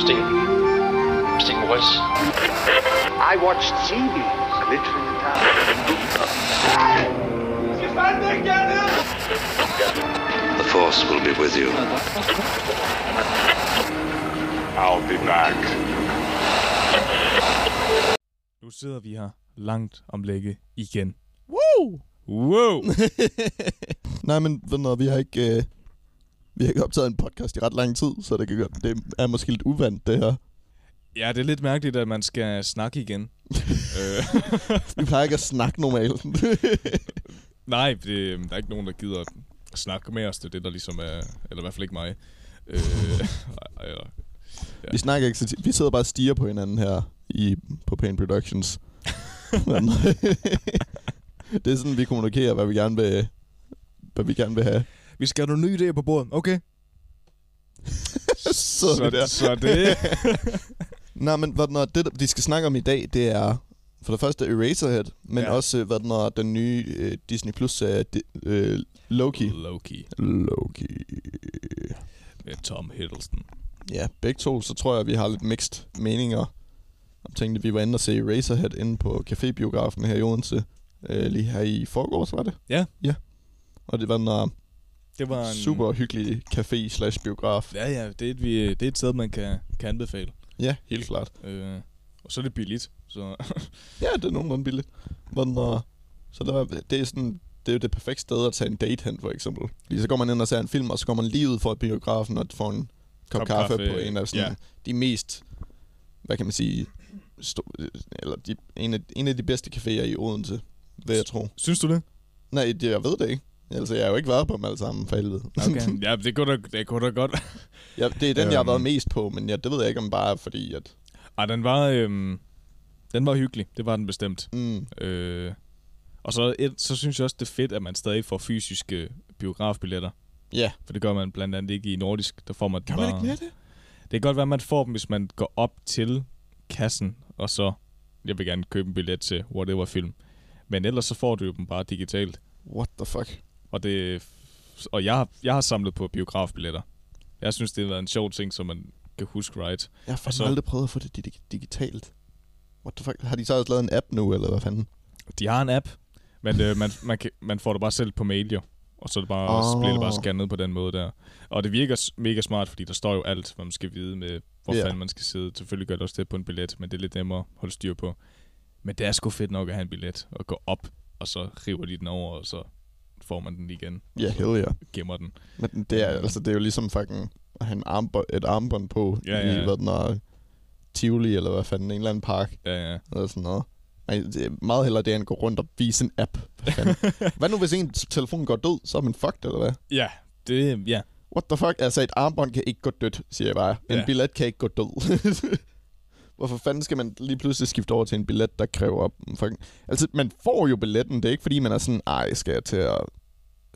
Stig. Stig Moritz. I watched in town. The Force will be with you. I'll be back. Nu sidder vi her langt om lægge igen. Woo! Wow! Nej, men venner, vi har ikke... Øh, vi har ikke optaget en podcast i ret lang tid, så det, kan, det er måske lidt uvandt, det her. ja, det er lidt mærkeligt, at man skal snakke igen. øh, Vi plejer ikke at snakke normalt. nej, det, der er ikke nogen, der gider at snakke med os. Det er det, der ligesom er... Eller i hvert fald ikke mig. Øh, eller, vi snakker ikke så tit. Vi sidder bare og stiger på hinanden her i, på Pain Productions. Det er sådan, vi kommunikerer, hvad vi gerne vil, hvad vi gerne vil have. Vi skal have nogle nye idéer på bordet. Okay. Så, det der. så det... Nej, men hvad når det, de skal snakke om i dag, det er for det første Eraserhead, men Ja. også hvad når den nye øh, Disney Plus serie øh, Loki. Loki Loki. med Tom Hiddleston. Ja, begge to, så tror jeg, vi har lidt mixed meninger om tingene. Vi var inde og se Eraserhead inde på Cafébiografen her i Odense. Øh, lige her i forgårs, var det? Ja. Ja. Og det var uh, Det var en... super hyggelig café slash biograf. Ja, ja, det er et, vi, det er et sted, man kan, kan anbefale. Ja, helt klart. Øh, og så er det billigt, så... Ja, det er nogenlunde billigt. Men, uh, så der, det er sådan, det er jo det perfekte sted at tage en date hen, for eksempel. Fordi så går man ind og ser en film, og så går man lige ud for biografen og får en kop, Kop kaffe, kaffe, på en af sådan, ja. de mest, hvad kan man sige, stå, eller de, en, af, en af de bedste caféer i Odense, vil jeg tro. Synes du det? Nej, det, jeg ved det ikke. Altså, jeg har jo ikke været på dem alle sammen, for helvede. Okay. ja, det kunne da, det kunne da godt. ja, det er den, jeg har været Øhm. mest på, men ja, det ved jeg ikke, om bare fordi, at... Ej, den var, øhm, den var hyggelig. Det var den bestemt. Mm, Øh, og så, et, så synes jeg også, det er fedt, at man stadig får fysiske biografbilletter. ja. For det gør man blandt andet ikke i Nordisk. Der får man Kan bare... man ikke mere det? Det kan godt være, at man får dem, hvis man går op til kassen, og så... Jeg vil gerne købe en billet til whatever film. Men ellers så får du jo dem bare digitalt. What the fuck? Og, det, og jeg, har- jeg har samlet på biografbilletter. Jeg synes, det har været en sjov ting, som man kan huske right. Jeg har fandme så- aldrig prøvet at få det dig- digitalt. What the fuck? Har de så også lavet en app nu, eller hvad fanden? De har en app, men øh, man, man, kan, man får det bare selv på mail, jo. Og så, er det bare, oh. så bliver det bare scannet på den måde der. Og det virker mega smart, fordi der står jo alt, hvad man skal vide med, hvor yeah. fanden man skal sidde. Selvfølgelig gør det også det på en billet, men det er lidt nemmere at holde styr på. Men det er sgu fedt nok at have en billet, og gå op, og så river de den over, og så får man den igen, Ja, hell ja. gemmer den. Men det er, altså, det er jo ligesom fucking at have en armbånd, et armbånd på Ja, i, ja, hvad den er, Tivoli, eller hvad fanden, en eller anden park, Ja, ja. eller sådan noget. Ej, det er meget hellere det, end at gå rundt og vise en app. Hvad, hvad nu, hvis en telefon går død, så er man fucked, eller hvad? Ja, det, ja. What the fuck? Altså, et armbånd kan ikke gå dødt, siger jeg bare. En Ja. billet kan ikke gå død. Hvorfor fanden skal man lige pludselig skifte over til en billet, der kræver... Fucking... Altså, man får jo billetten. Det er ikke, fordi man er sådan, ej, skal jeg til at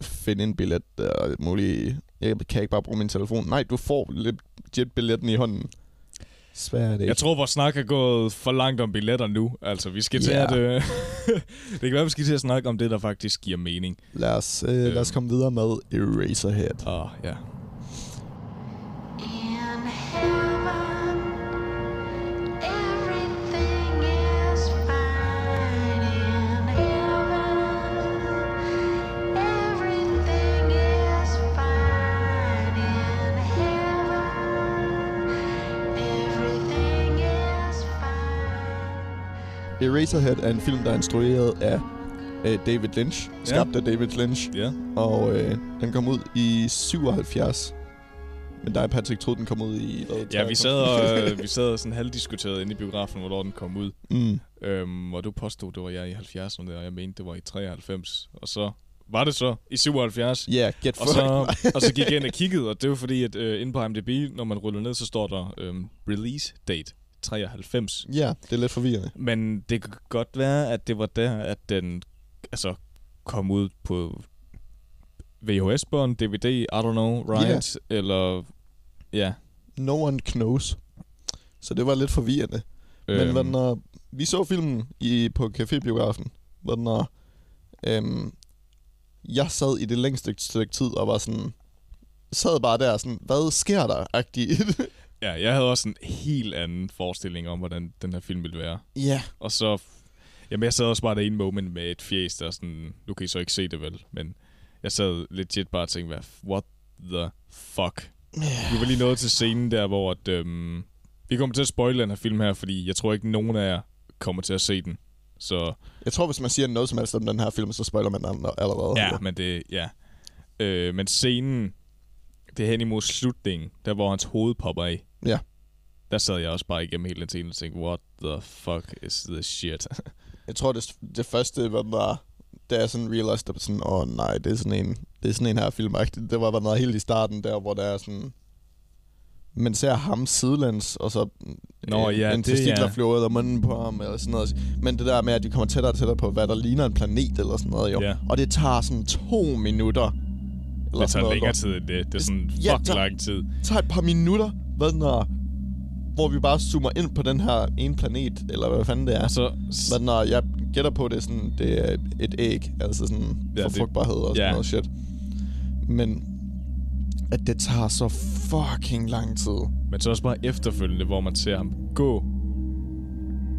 finde en billet og muligt. Jeg kan ikke bare bruge min telefon. Nej, du får legit billetten i hånden. Svært det ikke. Jeg tror, vores snak er gået for langt om billetter nu. Altså, vi skal til Ja. at... Øh, det kan være, vi skal til at snakke om det, der faktisk giver mening. Lad os, øh, lad os komme videre med Eraserhead. Åh, oh, ja. In Eraserhead er en film, der er instrueret af øh, David Lynch. Skabt af David Lynch. Ja. Og øh, den kom ud i 77. Men dig, Patrick, troede, den kom ud i... Hvad, Ja, vi sad og, øh, vi sad og sådan halvdiskuteret inde i biografen, hvornår den kom ud. Mm. Øhm, og du påstod, det var jeg i 70'erne, og jeg mente, det var i 93. Og så var det så i 77. Ja, yeah, get Og så, og så gik jeg ind og kiggede, og det var fordi, at øh, inde på IMDb, når man ruller ned, så står der øhm, release date 93. ja, det er lidt forvirrende. Men det kan godt være, at det var der, at den altså, kom ud på VHS-bånd, DVD, I don't know, right? Eller, ja. No one knows. Så det var lidt forvirrende. Men Øhm, hvad når vi så filmen i, på Cafébiografen, hvad når øhm, jeg sad i det længste stykke tid og var sådan, sad bare der sådan, hvad sker der? Agtigt. Ja, jeg havde også en helt anden forestilling om, hvordan den her film ville være. Ja. Og så... Jamen, jeg sad også bare der en moment med et fjes, der sådan... Nu kan I så ikke se det vel, men... Jeg sad legit bare og tænkte, hvad, what the fuck? Vi var lige nået til scenen der, hvor at, øhm, vi kommer til at spoile den her film her, fordi jeg tror ikke, nogen af jer kommer til at se den. Så Jeg tror, hvis man siger noget som helst om den her film, så spoiler man den allerede. ja, men det, ja. Øh, men scenen, det er hen imod slutningen, der hvor hans hoved popper af. Ja. Der sad jeg også bare igennem hele den scene og tænkte, what the fuck is this shit? Jeg tror, det, det første, hvad der da jeg sådan realized, at sådan, åh oh, nej, det er sådan en, det er sådan en her film Det var noget helt i starten der, hvor der er sådan, man ser ham sidelæns, og så Nå, ja, en det, testikler ja. flyver ud af munden på ham, eller sådan noget. Men det der med, at de kommer tættere og tættere på, hvad der ligner en planet, eller sådan noget, jo. Ja. Og det tager sådan to minutter. Eller det sådan tager længere tid end det. Det er sådan Ja, fuck der- lang tid. Det tager et par minutter, hvad er, hvor vi bare zoomer ind på den her ene planet, eller hvad fanden det er. Så, Men når jeg gætter på, det er sådan, det er et æg, altså sådan Ja, for det- frugtbarhed og sådan ja. noget shit. Men at det tager så fucking lang tid. Men så også bare efterfølgende, hvor man ser ham gå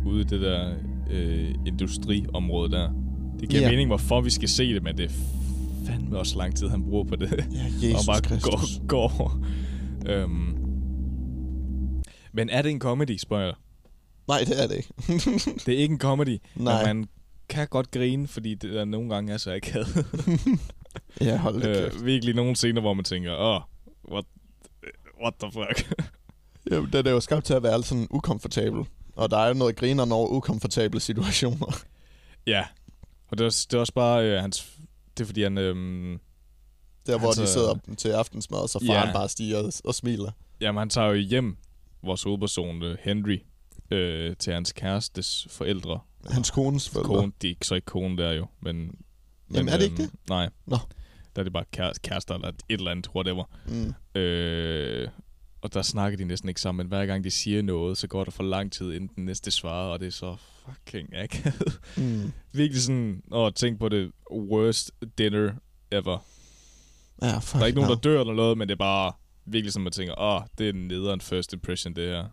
ude i det der øh, industriområde der. Det giver yeah. mening, hvorfor vi skal se det, men det er fandme også lang tid, han bruger på det. Ja, Jesus og bare Kristus. går. går. øhm. Men er det en comedy, spørger jeg? Nej, det er det ikke. Det er ikke en comedy, Nej. men man kan godt grine, fordi det der nogle gange er så akavet. ja, hold da kæft. øh, virkelig nogle scener, hvor man tænker, åh, oh, what, what the fuck? Jamen, den er jo skabt til at være sådan ukomfortabel. Og der er jo noget griner over ukomfortable situationer. Ja, og det er, også- det er også bare øh, hans... Det er fordi, han... Øhm, Der, hvor Altså- de sidder til aftensmad, og så faren Ja. bare stiger og, og smiler. jamen, han tager jo hjem, vores hovedperson, øh, Henry, øh, til hans kærestes forældre. Hans kones forældre. Kone, de er ikke så ikke kone der jo, men... men Jamen, er det ikke det? Nej. Nå. Der er det bare kærester eller et eller andet, whatever. Mm. Øh, og der snakker de næsten ikke sammen, men hver gang de siger noget, så går der for lang tid, inden den næste svarer, og det er så fucking akavet. Mm. Virkelig sådan, åh, tænk på det worst dinner ever. Ja, fuck Der er ikke nogen, no. der dør eller noget, men det er bare virkelig sådan, man tænker, åh, det er en nederen first impression, det her.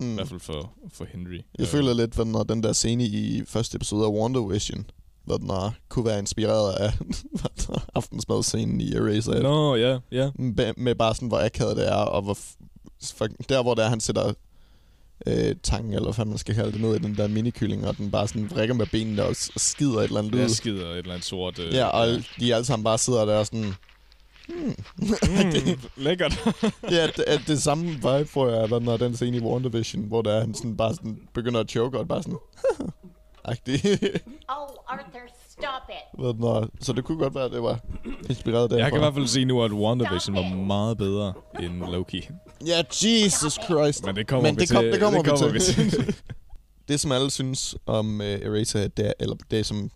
I mm. hvert fald for, for Henry. Jeg Øh, føler lidt, når den der scene i første episode af Wonder Vision, hvad den er, kunne være inspireret af er, aftensmadscenen i Eraserhead. Nå, ja, ja. Med, med bare sådan, hvor akavet det er, og hvor, der hvor der han sætter øh, tangen, eller hvad man skal kalde det, ned i den der minikylling, og den bare sådan vrikker med benene og, og skider et eller andet ud. skider et eller andet sort. Øh, Ja, og de alle sammen bare sidder der og sådan... Mm, lækkert. Ja, det, er det samme vibe, får jeg, når der er den scene i WandaVision, hvor der er, han sådan bare sådan begynder at choke, og bare sådan... Agtig. Oh, Arthur, stop it. Ved og- så det kunne godt være, at det var inspireret derfra. jeg kan i hvert fald sige nu, at WandaVision var meget bedre end Loki. Ja, Jesus Christ. Men det kommer Men vi det, til. kom, det kommer, det kommer vi til. til. det, som alle synes om uh, Eraserhead, det er, eller det, som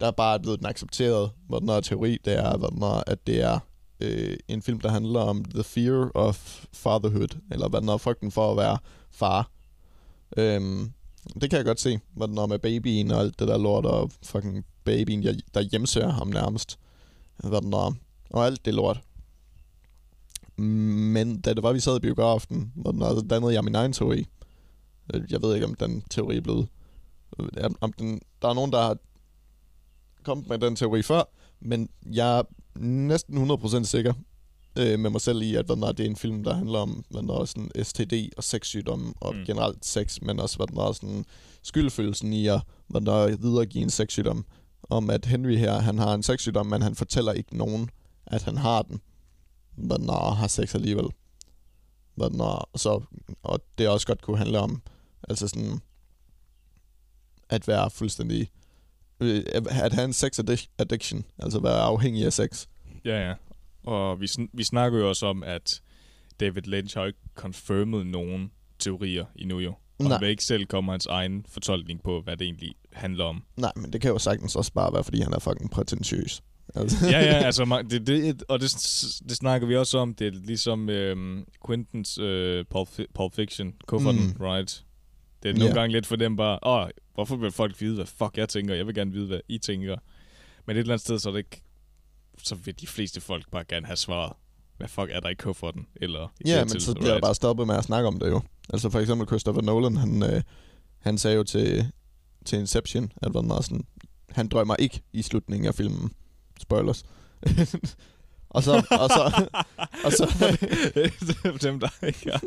der er bare blevet den accepteret, hvad den er teori, det er, hvad den er, at det er øh, en film, der handler om the fear of fatherhood, eller hvad den er, frygten for at være far. Øhm, det kan jeg godt se, hvad den er med babyen og alt det der lort, og fucking babyen, der, der hjemsøger ham nærmest. Hvad den er, og alt det lort. Men da det var, vi sad i biografen, hvor den altså dannede jeg min egen teori. Øh, jeg ved ikke, om den teori er blevet... Øh, om den, der er nogen, der har kommet med den teori før, men jeg næsten 100% sikker øh, med mig selv i, at hvad den er, det er en film, der handler om hvad den er, sådan STD og sexsygdomme, og Mm. generelt sex, men også hvad den er, sådan skyldfølelsen i at hvad den er, videregive en sexsygdom. Om at Henry her, han har en sexsygdom, men han fortæller ikke nogen, at han har den. Hvad er, og har sex alligevel. Hvad den er, så, og det også godt kunne handle om, altså sådan, at være fuldstændig, at have en sex addic- addiction, altså være afhængig af sex. Ja, ja. Og vi, sn- vi snakker jo også om, at David Lynch har ikke confirmet nogen teorier endnu jo. Og Nej. han vil ikke selv komme hans egen fortolkning på, hvad det egentlig handler om. Nej, men det kan jo sagtens også bare være, fordi han er fucking prætentiøs. Altså. ja, ja, altså, det, det, og det, det snakker vi også om. Det er ligesom øhm, Quintens øh, Pulp, Pulp Fiction, kufferten, mm. right? Det er nogle Ja. gange lidt for dem bare, åh, hvorfor vil folk vide, hvad fuck jeg tænker? Jeg vil gerne vide, hvad I tænker. Men et eller andet sted, så er det ikke, så vil de fleste folk bare gerne have svaret. hvad fuck er der i kufferten? Eller Ja, men så tilfælde, bliver jeg right? bare stoppet med at snakke om det jo. Altså for eksempel Christopher Nolan, han, øh, han sagde jo til, til Inception, at den er sådan, han drømmer ikke i slutningen af filmen. Spoilers. og så, og så, og så, For dem, der ikke er.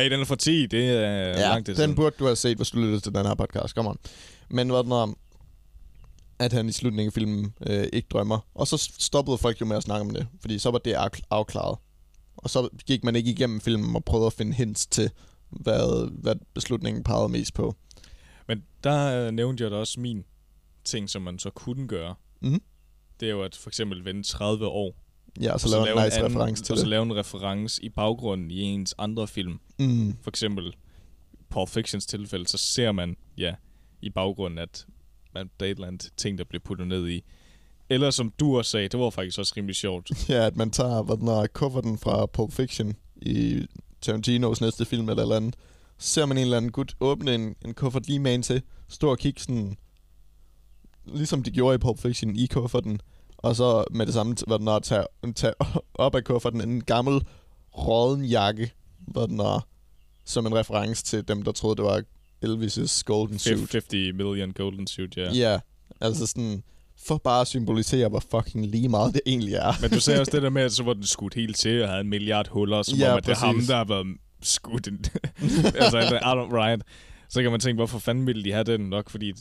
Hey, den er for 10, det er ja, langt det den siden. burde du have set, hvis du lyttede til den her podcast. Come on. Men hvad den er, at han i slutningen af filmen øh, ikke drømmer. Og så stoppede folk jo med at snakke om det, fordi så var det afk- afklaret. Og så gik man ikke igennem filmen og prøvede at finde hints til, hvad, hvad beslutningen pegede mest på. Men der øh, nævnte jeg da også min ting, som man så kunne gøre. Mhm. Det er jo at for eksempel vente 30 år. Ja, og så, og lave en nice anden- reference til og så det. lave en reference i baggrunden i ens andre film. Mm. For eksempel Pulp Fictions tilfælde, så ser man, ja, i baggrunden, at man, der er et eller andet ting, der bliver puttet ned i. Eller som du også sagde, det var faktisk også rimelig sjovt. Ja, at man tager, hvad den er, kufferten fra Pulp Fiction i Tarantinos næste film eller eller andet. Så ser man en eller anden gut åbne en, en kuffert lige med en til, stå og kigge sådan, ligesom de gjorde i Pulp Fiction i kufferten, og så med det samme, hvad den er, tage, tage op af kufferten en gammel råden jakke, hvad den er, som en reference til dem, der troede, det var Elvis' golden suit. 50 million golden suit, ja. Ja, yeah, altså sådan, for bare at symbolisere, hvor fucking lige meget det egentlig er. Men du sagde også det der med, at så var den skudt helt til og havde en milliard huller, som Ja, om, at det er ham, præcis. der har været skudt. Altså, I don't right. Så kan man tænke, hvorfor fanden ville de have den? Nok fordi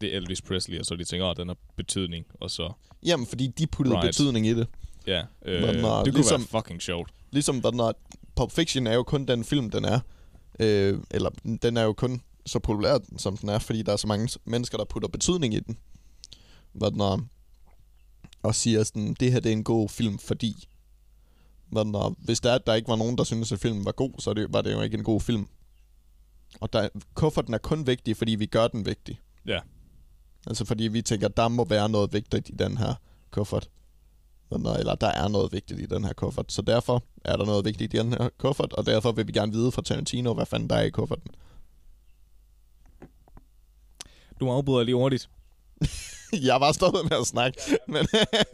det er Elvis Presley, og så de tænker, at den har betydning, og så, Jamen, fordi de puttede Right. betydning i det. ja, øh, Nå, det nå, kunne ligesom- være fucking sjovt. Ligesom, er, Pulp Fiction er jo kun den film, den er. Øh, eller, den er jo kun så populær, som den er, fordi der er så mange mennesker, der putter betydning i den. Hvad den er, og siger sådan, det her det er en god film, fordi... Hvad den er, hvis der, er, der ikke var nogen, der synes at filmen var god, så det, var det jo ikke en god film. Og der, kufferten er kun vigtig, fordi vi gør den vigtig. Ja. Altså fordi vi tænker, der må være noget vigtigt i den her kuffert. Eller, der er noget vigtigt i den her kuffert. Så derfor er der noget vigtigt i den her kuffert, og derfor vil vi gerne vide fra Tarantino, hvad fanden der er i kufferten. Du afbryder lige hurtigt. jeg var stoppet med at snakke, men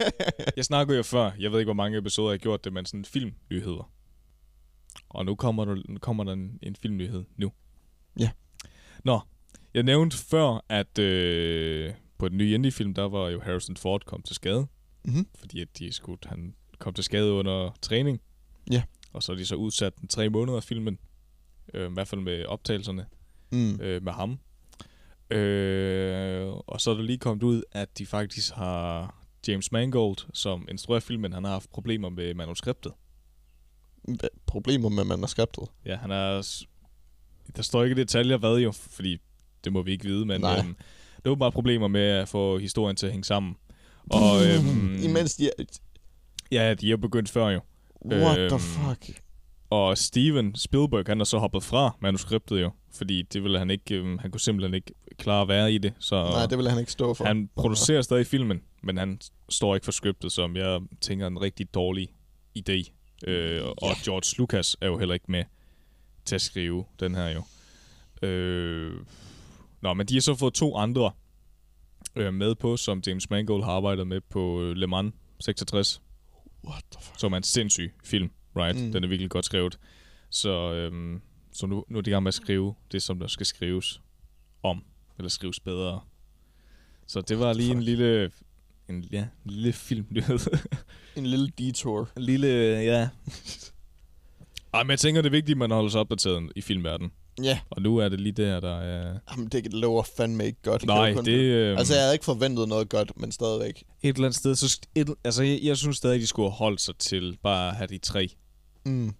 Jeg snakkede jo før, jeg ved ikke, hvor mange episoder jeg har gjort det, men sådan filmnyheder. Og nu kommer der, nu kommer der en, en filmnyhed nu. Ja. Nå, jeg nævnte før, at øh, på den nye indie-film, der var jo Harrison Ford kom til skade. Mhm. Fordi at de skulle, han kom til skade under træning. Ja. Og så er de så udsat den tre måneder af filmen. Øh, I hvert fald med optagelserne mm, øh, med ham. Øh, og så er der lige kommet ud, at de faktisk har James Mangold, som instruerer filmen, han har haft problemer med manuskriptet. problemer med manuskriptet. Ja, han er... Der står ikke detaljer hvad jo, fordi det må vi ikke vide, men Nej. øhm, det var bare problemer med at få historien til at hænge sammen. Og øhm, Imens de... ja, de er begyndt før jo. What the Øhm, fuck? Og Steven Spielberg, han er så hoppet fra manuskriptet jo, fordi det ville han ikke, øhm, han kunne simpelthen ikke klare at være i det. Så Nej, det vil han ikke stå for. Han producerer stadig filmen, men han står ikke for scriptet, som jeg tænker er en rigtig dårlig idé. Øh, og George Lucas er jo heller ikke med til at skrive den her jo. Øh, nå, men de har så fået to andre øh, med på, som James Mangold har arbejdet med på øh, Le Mans 66, What the fuck? som er en sindssyg film, right? Mm. Den er virkelig godt skrevet. Så, øhm, så nu, nu er de i gang med at skrive det, som der skal skrives om, eller skrives bedre. Så det var lige en fuck? lille, en, ja, en lille filmnyhed. En lille detour. en lille, ja. Ej, men jeg tænker, det er vigtigt, at man holder sig opdateret i filmverdenen. Ja, Og nu er det lige der, der er... jamen, det lover fandme ikke godt. Nej, det... Øh, Altså, jeg havde ikke forventet noget godt, men stadigvæk. et eller andet sted, så... Et, altså, jeg, jeg synes stadig, de skulle have holdt sig til bare at have de tre. Mm.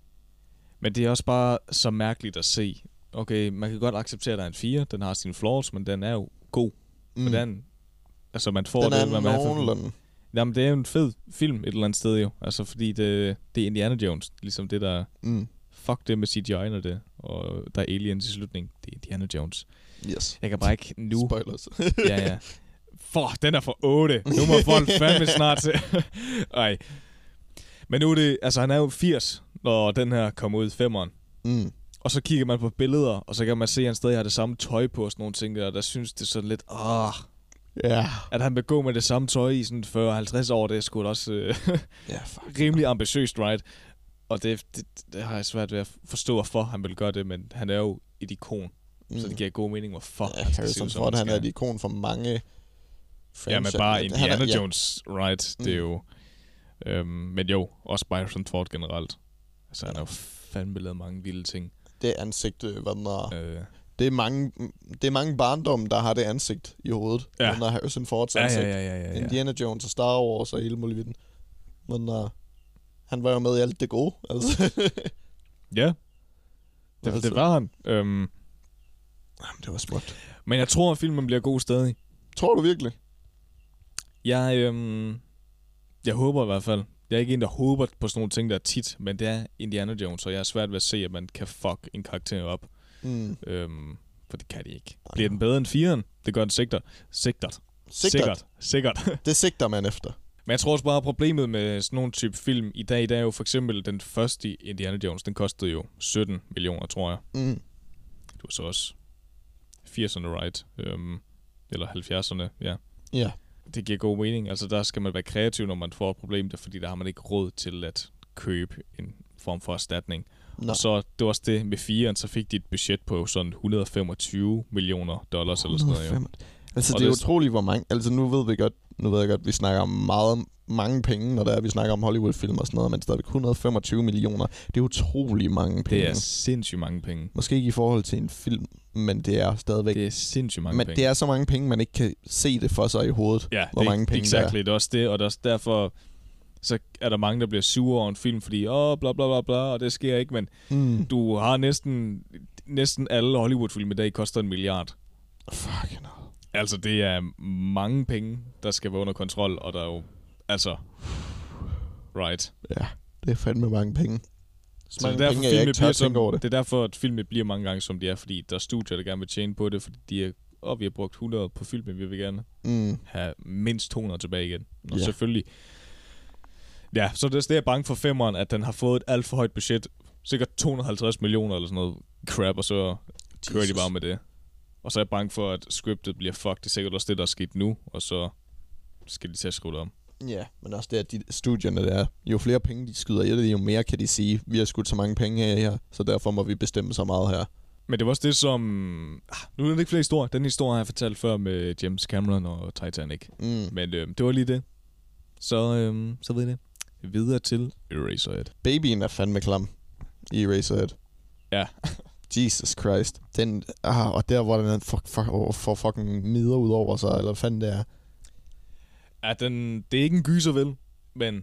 Men det er også bare så mærkeligt at se. Okay, man kan godt acceptere, at der er en 4. Den har sine flaws, men den er jo god. Mm. Den, altså, man får Den det, hvad man har. Jamen, det er jo en fed film et eller andet sted jo. Altså, fordi det, det er Indiana Jones. Ligesom det, der... Mm. Fuck det med CGI, når det og der er aliens i slutningen. Det er Indiana Jones. Yes. Jeg kan bare ikke nu... Spoilers. ja, ja. For, den er for 8. Nu må folk fandme snart til. Ej. Men nu er det... Altså, han er jo 80, når den her kommer ud i femmeren. mm. Og så kigger man på billeder, og så kan man se, at han stadig har det samme tøj på og sådan nogle ting der. Og der synes det sådan lidt... Ah, Ja. At han vil gå med det samme tøj i sådan 40-50 år, det er sgu da også øh, Ja, fuck. rimelig ambitiøst, right? Og det, det, det har jeg svært ved at forstå, hvorfor han vil gøre det, men han er jo et ikon, mm. så det giver god mening, hvorfor Ja, han Harrison Ford, han er skal. et ikon for mange Ja, men franchise- bare Han Indiana er- ja. Jones, right? Det er jo... Øhm, men jo, også Byron Ford generelt. Altså, han har jo fandme lavet mange vilde ting. Det ansigt, øh, hvad den er, Øh, det er mange, det er mange barndom, der har det ansigt i hovedet. Ja. Ja. Er Harrison Fords ja, ansigt. ja, ja, ja, ja, ja. Indiana Jones og Star Wars og hele muligheden. Men uh, han var jo med i alt det gode, altså. Ja, det, Altså. det var han. Øhm, Jamen, det var smukt. men jeg tror, at filmen bliver god stadig. Tror du virkelig? Jeg, øhm, jeg håber i hvert fald. Jeg er ikke en, der håber på sådan nogle ting, der er tit, men det er Indiana Jones, og jeg er svært ved at se, at man kan fuck en karakter op. Mm. Øhm, for det kan de ikke. Bliver den bedre end 4'eren? Det gør den sikkert. Sikkert. Sikkert. Sikkert. Sikkert. Det sigter man efter. Men jeg tror også bare, at problemet med sådan nogle type film i dag, det er jo for eksempel den første Indiana Jones, den kostede jo 17 millioner, tror jeg. Mm. Det var så også 80'erne, right? Øhm, eller 70'erne, ja. Ja. Det giver god mening. Altså, der skal man være kreativ, når man får et problem, der, fordi der har man ikke råd til at købe en form for erstatning. Nå. Og så, det var også det med 4'eren, så fik de et budget på sådan 125 millioner dollars eller sådan noget. Jo. 105. Altså, Og det er det- utroligt, hvor mange... Altså, nu ved vi godt, nu ved jeg godt, vi snakker om meget, mange penge, når det er, vi snakker om Hollywood-film og sådan noget, men stadigvæk 125 millioner. Det er utrolig mange penge. Det er sindssygt mange penge. Måske ikke i forhold til en film, men det er stadigvæk... Det er sindssygt mange men penge. det er så mange penge, man ikke kan se det for sig i hovedet, Ja, hvor det mange penge exactly. der Det er også det, og det er også derfor, så er der mange, der bliver sure over en film, fordi, åh, bla bla bla bla, og det sker ikke, men. Mm. du har næsten, næsten alle Hollywood-film i dag koster en milliard. Fucking. Altså, det er mange penge, der skal være under kontrol, og der er jo, altså, right. Ja, det er fandme mange penge. Så Så det mange er derfor, penge, jeg ikke bliver over som, det. det er derfor, at filmen bliver mange gange, som de er, fordi der er studier, der gerne vil tjene på det, fordi de er, og vi har brugt 100 på filmen, vi vil gerne Mm. have mindst 200 tilbage igen. Og Ja. selvfølgelig... Ja, så det, det er jeg bange for femmeren, at den har fået et alt for højt budget. Sikkert 250 millioner eller sådan noget crap, og så kører de bare med det. Og så er jeg bange for, at scriptet bliver fucked. Det er sikkert også det, der er sket nu, og så skal de til at skrue det om. Ja, men også det, at de studierne der, jo flere penge de skyder i det, jo mere kan de sige, vi har skudt så mange penge her, her så derfor må vi bestemme så meget her. Men det var også det, som... Ah, nu er der ikke flere historier. Den historie har jeg fortalt før med James Cameron og Titanic. Mm. Men øh, det var lige det. Så, øh, så ved I det. Videre til Eraserhead. Babyen er fandme klam i Eraserhead. Ja. Jesus Christ. Den, ah, og der, hvor den får, for, for fucking midder ud over sig, eller hvad fanden det er. Ja, den, det er ikke en gyser, vel? Men Nej,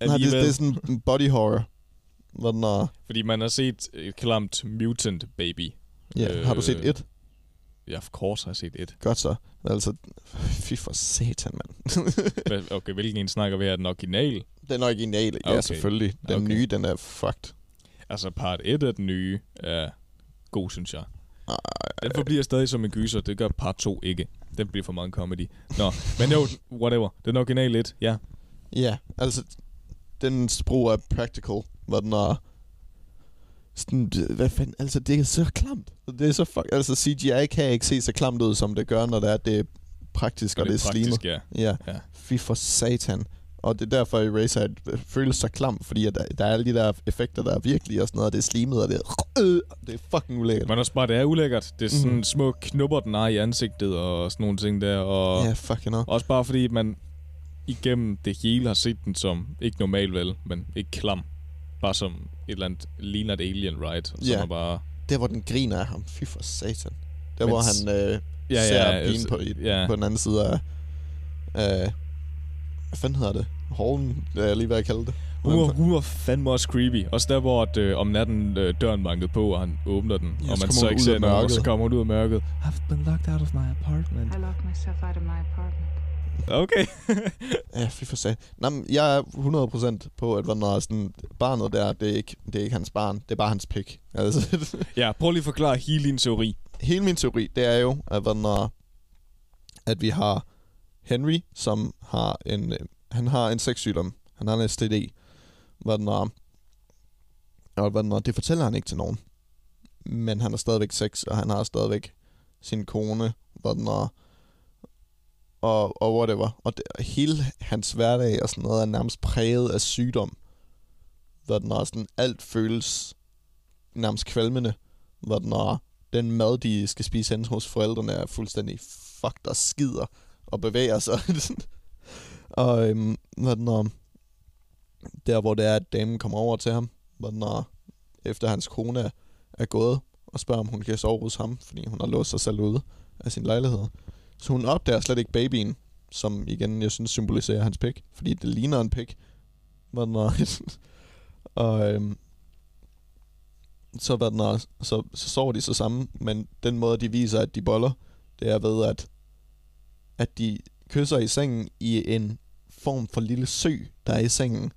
det, alligevel, det er sådan en body horror. Hvor den er, fordi man har set et klamt mutant baby. ja, har du set Øh, et? Ja, of course har jeg set et. Godt så. Altså, fy for satan, mand. Okay, hvilken en snakker vi her? Den original? den originale, ja, Okay. selvfølgelig. Den Okay. nye, den er fucked. Altså, part 1 af den nye er god, synes jeg. Den forbliver stadig som en gyser. Det gør part 2 ikke. Den bliver for meget en comedy. Nå, men jo, whatever. Den original 1, ja. Ja, altså, den brug er practical, hvor den er... Sådan, hvad fanden, altså det er så klamt. Det er så fuck, altså CGI kan ikke se så klamt ud, som det gør, når det er, det er praktisk, og, og det er slimet. praktisk, ja. Ja, Ja. fy for satan. Og det er derfor, at Eraser føles så klamt, fordi at der, der er alle de der effekter, der er virkelig og sådan noget, og det er slimet, og det er, øh, det er fucking ulækkert. Men også bare, det er ulækkert. Det er sådan mm. små knupper, den har i ansigtet og sådan nogle ting der. Og Ja, fucking hell. også bare fordi, man igennem det hele har set den som, ikke normal vel, men ikke klam. Bare som et eller andet, ligner et alien, right? Som Ja. er bare... Der, hvor den griner af ham, fy for satan. Der, Men hvor han øh, Ja, ser ja, pigen på, i, ja. på den anden side af... af hvad fanden hedder det? Hallen, det er jeg lige ved at kalde det. Hun var, hun var fandme også creepy. Også der, hvor at, øh, om natten øh, døren bankede på, og han åbner den. Ja, og man så ikke ud ser noget, og så mørket. kommer hun ud af mørket. I've been locked out of my apartment. I locked myself out of my apartment. Okay. Ja, fy for satan. Nå, men jeg er 100% på, at når sådan, barnet der, det er, ikke, det er ikke hans barn, det er bare hans pik. Altså, ja, prøv lige at forklare hele din teori. hele min teori, det er jo, at, når, at vi har Henry, som har en, øh, han har en sexsygdom. Han har en STD. Hvad når, og hvad når, det fortæller han ikke til nogen. Men han har stadigvæk sex, og han har stadigvæk sin kone, hvad når, og, og whatever. Og det, hele hans hverdag og sådan noget er nærmest præget af sygdom. Hvor den er sådan, alt føles nærmest kvalmende. Hvor den er, den mad, de skal spise hen hos forældrene, er fuldstændig fuck, der skider og bevæger sig. og øhm, hvad den der hvor det er, at damen kommer over til ham, hvad den efter hans kone er, er gået, og spørger, om hun kan sove hos ham, fordi hun har låst sig selv ude af sin lejlighed. Så hun opdager slet ikke babyen, som igen, jeg synes, symboliserer hans pik, fordi det ligner en pik. Hvad den er, og øhm, så, hvad den er, så, så sover de så sammen, men den måde, de viser, at de boller, det er ved, at, at de kysser i sengen i en form for lille sø, der er i sengen.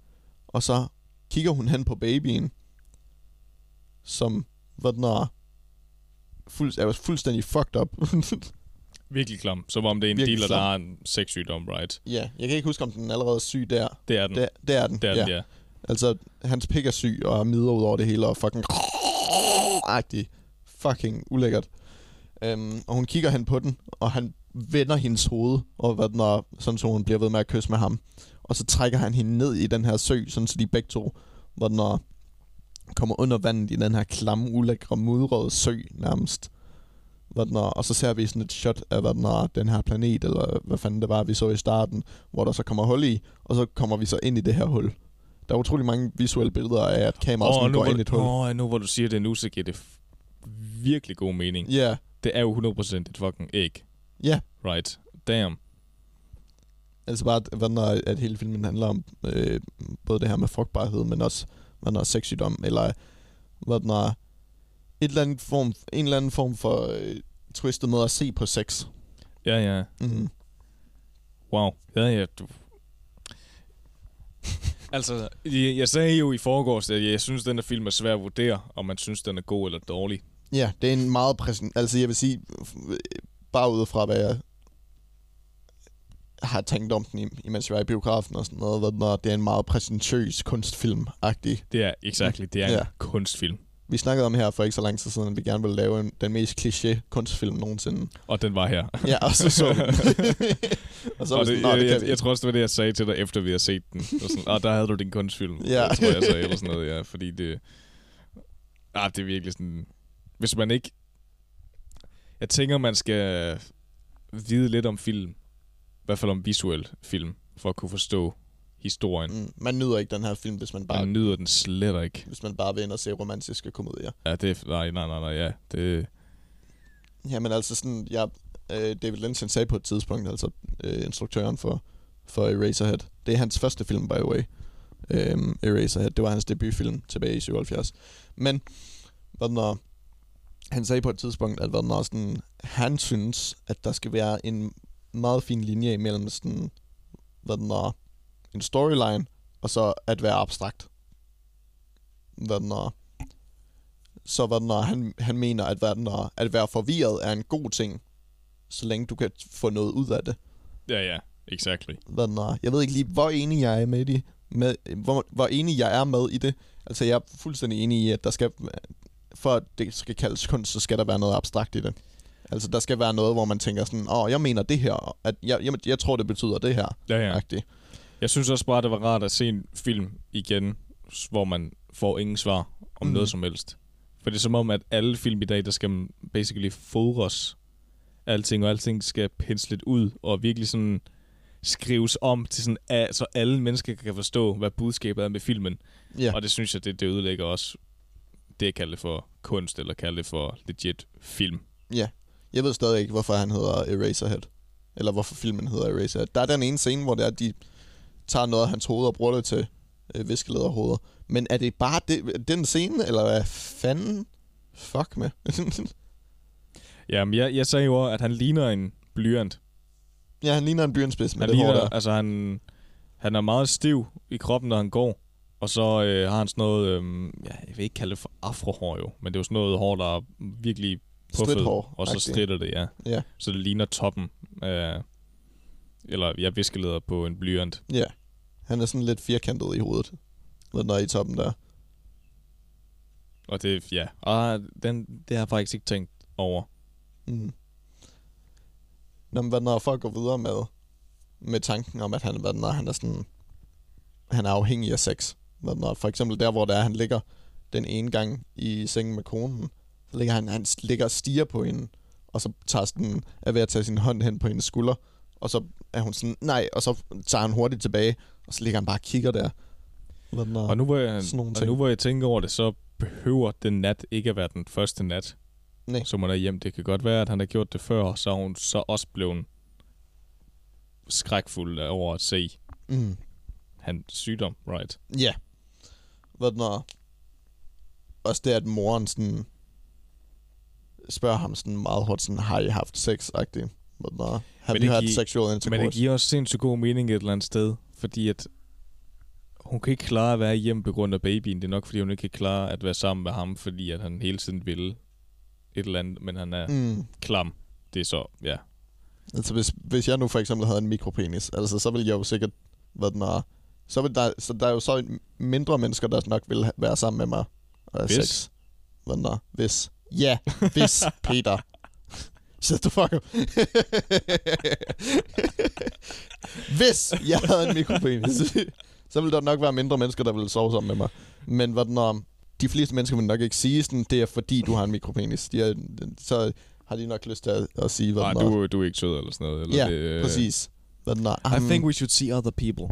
Og så kigger hun hen på babyen, som, hvad den er, fuld, er fuldstændig fucked up. Virkelig klam. Som om det er en Virkelig dealer, der klam. har en sexsygdom, right? ja, jeg kan ikke huske, om den allerede er syg der. Det er den. Det, det er den, det er ja. den, ja. Altså, hans pik er syg og er midler ud over det hele, og fucking... Agtig. Fucking ulækkert. Um, og hun kigger hen på den, og han vender hendes hoved, og hvad den er, sådan så hun bliver ved med at kysse med ham. Og så trækker han hende ned i den her sø, sådan så de begge to, hvor den er, kommer under vandet i den her klamme, ulækre, mudrede sø nærmest. Hvad den er, og så ser vi sådan et shot af, hvad den, er, den her planet, eller hvad fanden det var, vi så i starten, hvor der så kommer hul i, og så kommer vi så ind i det her hul. Der er utrolig mange visuelle billeder af, at kameraet sådan nu, går ind i et hul. åh, nu hvor du siger det nu, så giver det virkelig god mening. Ja, yeah. Det er jo 100% et fucking æg. Ja. Right. Damn. Altså bare, at, hvad den er, at hele filmen handler om øh, både det her med frugtbarhed, men også hvad den er, sexsygdom, eller hvad den er, et eller andet form, en eller anden form for øh, twistet måde at se på sex. Ja, ja. Mm. Wow. Ja, ja. Du... altså, jeg, jeg sagde jo i forgårs, at jeg synes, at den her film er svær at vurdere, om man synes, den er god eller dårlig. Ja, det er en meget præsent... Altså, jeg vil sige, bare ud fra, hvad jeg har tænkt om den, i- imens jeg var i biografen og sådan noget, er, det er en meget præsentøs kunstfilm-agtig. Det er, exactly, det er en Ja. kunstfilm. Vi snakkede om her for ikke så lang tid siden, at vi gerne ville lave en, den mest kliché kunstfilm nogensinde. Og den var her. Ja, og så så den. og så og det, sådan, "Nå, jeg, det jeg, jeg, tror også, det var det, jeg sagde til dig, efter vi har set den. Og sådan, ah, der havde du din kunstfilm. Ja. Jeg tror jeg sagde, eller sådan noget, ja. Fordi det... Ah, det er virkelig sådan... Hvis man ikke... Jeg tænker, man skal vide lidt om film. I hvert fald om visuel film. For at kunne forstå historien. Mm, man nyder ikke den her film, hvis man bare, Man nyder den slet ikke. hvis man bare vil ind og se romantiske komedier. Ja, det er... Nej, nej, nej, nej, ja. Det... Jamen altså sådan, jeg, øh, David Lynch sagde på et tidspunkt, altså øh, instruktøren for, for Eraserhead. Det er hans første film, by the way. Øhm, Eraserhead, det var hans debutfilm tilbage i 77. Men, hvad når, han sagde på et tidspunkt, at når, sådan, han synes, at der skal være en meget fin linje imellem sådan, hvad når, en storyline, og så at være abstrakt. Hvad når, så hvad når han, han mener, at, hvad når, at være forvirret er en god ting, så længe du kan få noget ud af det. Ja, ja. Exactly. Hvad når, jeg ved ikke lige, hvor enig jeg er med det. Med, hvor, hvor enig jeg er med i det. Altså, jeg er fuldstændig enig i, at der skal, for at det skal kaldes kunst, så skal der være noget abstrakt i det. Altså, der skal være noget, hvor man tænker sådan, åh, oh, jeg mener det her, at jeg, jeg, jeg tror, det betyder det her. Ja, ja. Agtigt. Jeg synes også bare, det var rart at se en film igen, hvor man får ingen svar om mm. noget som helst. For det er som om, at alle film i dag, der skal man basically fodres alting, og alting skal penslet ud, og virkelig sådan skrives om, til sådan, at, så alle mennesker kan forstå, hvad budskabet er med filmen. Ja. Og det synes jeg, det, det ødelægger også det, jeg kalder det for kunst, eller kalder det for legit film. Ja. Jeg ved stadig ikke, hvorfor han hedder Eraserhead. Eller hvorfor filmen hedder Eraserhead. Der er den ene scene, hvor det er, de tager noget af hans hoved og bruger det til øh, viskelederhoveder. Men er det bare det, den scene, eller hvad fanden? Fuck med. Jamen, jeg, jeg sagde jo, at han ligner en blyant. ja, han ligner en blyantspids med Han det hår ligner, der. altså han, han er meget stiv i kroppen, når han går. Og så øh, har han sådan noget, øh, ja, jeg vil ikke kalde det for afrohår jo, men det er jo sådan noget hår, der er virkelig puffet, Stridthår, og så stritter det, ja. Ja. Så det ligner toppen af, eller jeg viskeleder på en blyant. Ja. Han er sådan lidt firkantet i hovedet. Når den er i toppen der. Og det, ja, og den, det har jeg faktisk ikke tænkt over. Mm. når, hvad, når folk går videre med, med tanken om, at han, hvad, når han er sådan, han er afhængig af sex. Når, for eksempel der, hvor der er, han ligger den ene gang i sengen med konen, så ligger han, han ligger og stiger på hende, og så tager sådan, er ved at tage sin hånd hen på hendes skulder, og så er hun sådan, nej, og så tager han hurtigt tilbage, og så ligger han bare og kigger der. Når, Og nu, hvor jeg, og nu hvor jeg tænker over det, så behøver den nat ikke at være den første nat, Nej. som han er hjem. Det kan godt være, at han har gjort det før, så er hun så også blevet skrækfuld over at se Mm. hans sygdom, right? Ja. Hvad når... Også det, at moren sådan... Spørger ham sådan meget hårdt sådan, har I haft sex-agtigt? Hvad når... Have Men you det had sexual Men intercourse? det giver også sindssygt god mening et eller andet sted, fordi at hun kan ikke klare at være hjemme på grund af babyen. Det er nok, fordi hun ikke kan klare at være sammen med ham, fordi at han hele tiden vil et eller andet, men han er. Mm. klam. Det er så, ja. Altså, hvis, hvis jeg nu for eksempel havde en mikropenis, altså, så ville jeg jo sikkert... Hvad den er, så vil der, så der er jo så mindre mennesker, der nok vil være sammen med mig og Hvis. sex. Hvad den er, hvis. Ja, hvis, Peter. Shut the fuck up. hvis jeg havde en mikropenis, så ville der nok være mindre mennesker, der ville sove sammen med mig. Men den er, de fleste mennesker vil nok ikke sige sådan, det er fordi, du har en mikropenis. De er, så har de nok lyst til at, at sige, hvad Nej, du, du er ikke sød eller sådan noget. Eller Ja, det, øh, præcis. Hvad den er. I Um, think we should see other people.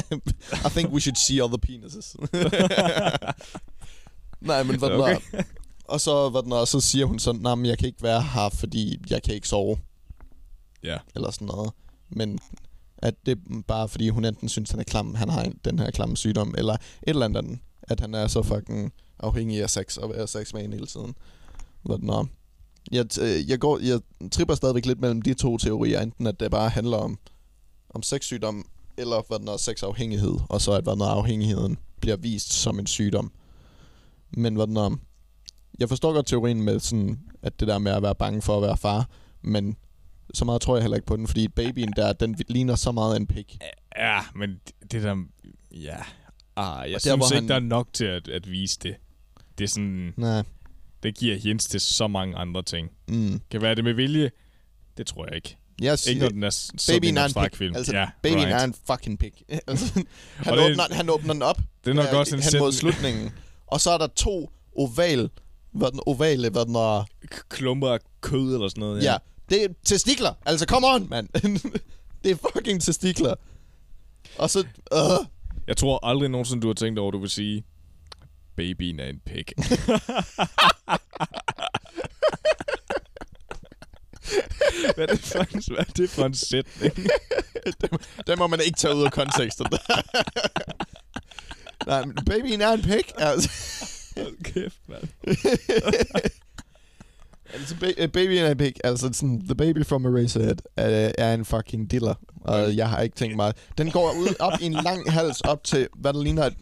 I think we should see other penises. Nej, men hvad Okay. er. Og så, hvad er, så siger hun sådan, nej, men jeg kan ikke være her, fordi jeg kan ikke sove. Ja. Eller sådan noget. Men at det er bare fordi, hun enten synes, han er klam, han har en- den her klamme sygdom, eller et eller andet andet. At han er så fucking afhængig af sex, og have sex med hende hele tiden. Hvad den er. Jeg, øh, jeg, går, jeg tripper stadigvæk lidt mellem de to teorier. Enten at det bare handler om, om sexsygdom, eller hvad den er sexafhængighed, og så at hvad den er afhængigheden bliver vist som en sygdom. Men hvad den er, jeg forstår godt teorien med sådan, at det der med at være bange for at være far, men så meget tror jeg heller ikke på den, fordi babyen der, den ligner så meget en pik. Ja, men det- der... Ja. Ah, jeg der, synes ikke, han- der er nok til at, at vise det. Det er sådan... Nej. Det giver hints til så mange andre ting. Mm. Kan være det med vilje? Det tror jeg ikke. Jeg Ikke når den er sådan en abstrakt film. Altså, ja, babyen right. er en fucking pik. altså, han, Og det- åbner, han åbner den op. Det er nok også en hen mod slutningen. Og så er der to oval, hvad den ovale, hvad den er, klumper af kød eller sådan noget. Ja, det er testikler. Altså, come on, mand. det er fucking testikler. Og så... Uh, Jeg tror aldrig nogensinde, du har tænkt over, at du vil sige, babyen er en pik. hvad, er det for en, hvad er det for en sætning? den må man ikke tage ud af konteksten. Nej, men babyen er en pik. Altså, Hold kæft, mand. altså ba- øh, babyen er en pik. Altså, sådan, the baby from Eraserhead er, er en fucking diller. Og jeg har ikke tænkt mig... Den går ud op i en lang hals op til, hvad der ligner et...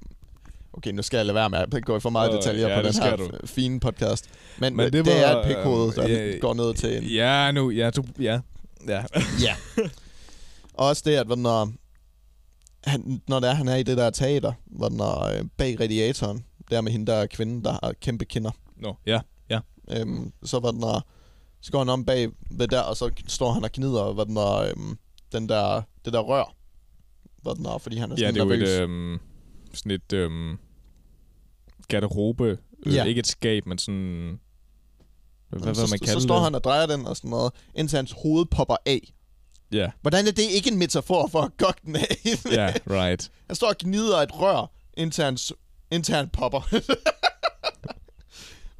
Okay, nu skal jeg lade være med at gå i for meget Øh, detaljer ja, på det den her du. fine podcast. Men, Men det det, det er var, et pikhoved, der ja, går ned til en... Ja, nu, ja, du, ja. Ja. Ja. Og også det, at når, han, når det er, han er i det der teater, hvor når, øh, bag radiatoren, der med hende der er kvinden, der har kæmpe kinder, Nå, ja, ja. øhm, så var den så går han om bag ved der, og så står han og gnider, hvad den der, øhm, den der, det der rør, hvad den er, fordi han er Ja, sådan det er jo nervøs. et, øhm, sådan et øhm, garderobe. Øh, Ja. Ikke et skab, men sådan... Hvad, hvad så, man kalde så står det? han og drejer den og sådan noget, indtil hans hoved popper af. Ja, Hvordan er det ikke en metafor for at gokke den af? ja, right. Han står og gnider et rør, indtil, hans, indtil han popper.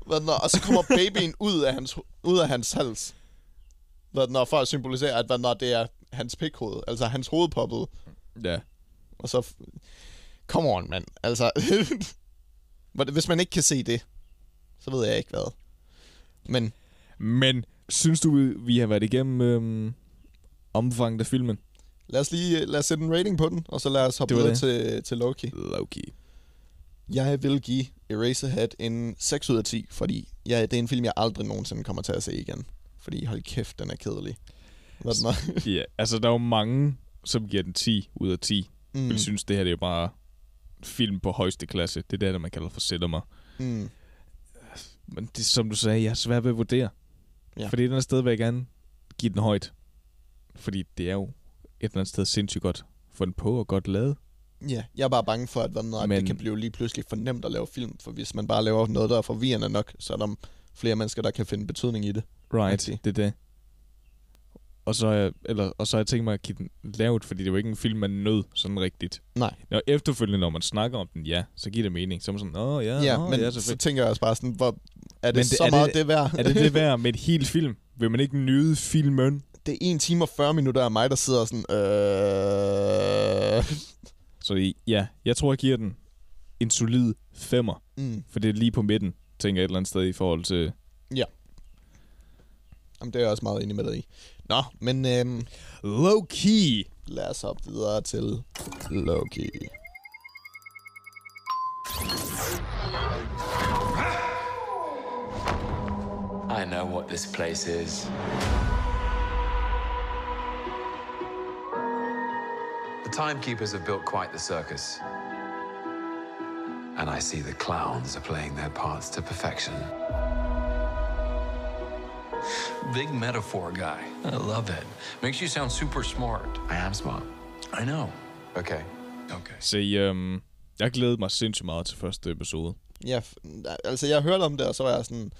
Hvad og så kommer babyen ud af hans, ud af hans hals. Hvad er, for at symbolisere, at hvad er, det er hans pikhoved. Altså hans hoved poppede. Ja. Og så... Come on, mand. Altså... Hvis man ikke kan se det, så ved jeg ikke hvad. Men Men synes du, vi har været igennem øhm, omfanget af filmen? lad os lige lad os sætte en rating på den, og så lad os hoppe videre til, til Loki. Loki. Jeg vil give Eraserhead en 6 ud af 10, fordi ja, det er en film, jeg aldrig nogensinde kommer til at se igen. Fordi hold kæft, den er kedelig. Hvad den er. Ja, altså der er jo mange, som giver den 10 ud af 10. Mm. Jeg synes, det her det er jo bare film på højeste klasse. Det er det, man kalder for cinema. mm, Men det, som du sagde, jeg er svært ved at vurdere. Ja. Fordi den er sted vil jeg gerne give den højt. Fordi det er jo et eller andet sted sindssygt godt fundet på og godt lavet. Ja, jeg er bare bange for, at, hvad noget, Men... Det kan blive lige pludselig for nemt at lave film, for hvis man bare laver noget, der er forvirrende nok, så er der flere mennesker, der kan finde betydning i det. Right, det er det. Og så, jeg, eller, og så har jeg tænkt mig at give den lavet, fordi det er jo ikke en film, man nød sådan rigtigt. Nej. Når efterfølgende, når man snakker om den, ja, så giver det mening. Så er man sådan, åh ja, Ja, åh, men ja, så selvfølgelig. tænker jeg også bare sådan, hvor, er det Men det, så er meget det- det, værd? Er det det værd med et helt film? Vil man ikke nyde filmen? det er 1 time og 40 minutter af mig, der sidder sådan, øh... Så ja, jeg tror, jeg giver den en solid femmer. Mm. For det er lige på midten, tænker jeg et eller andet sted i forhold til... Jamen, det er jeg også meget enig med dig i. Nå, men øhm, Low key! lad os hoppe videre til Loki. I know what this place is. The timekeepers have built quite the circus. And I see the clowns are playing their parts to perfection. Big metaphor guy. I love it. Makes you sound super smart. I am smart. I know. Okay. Okay. Så øhm, jeg glæder mig sindssygt meget til første episode. Ja, altså jeg hørte om det, og så var jeg sådan,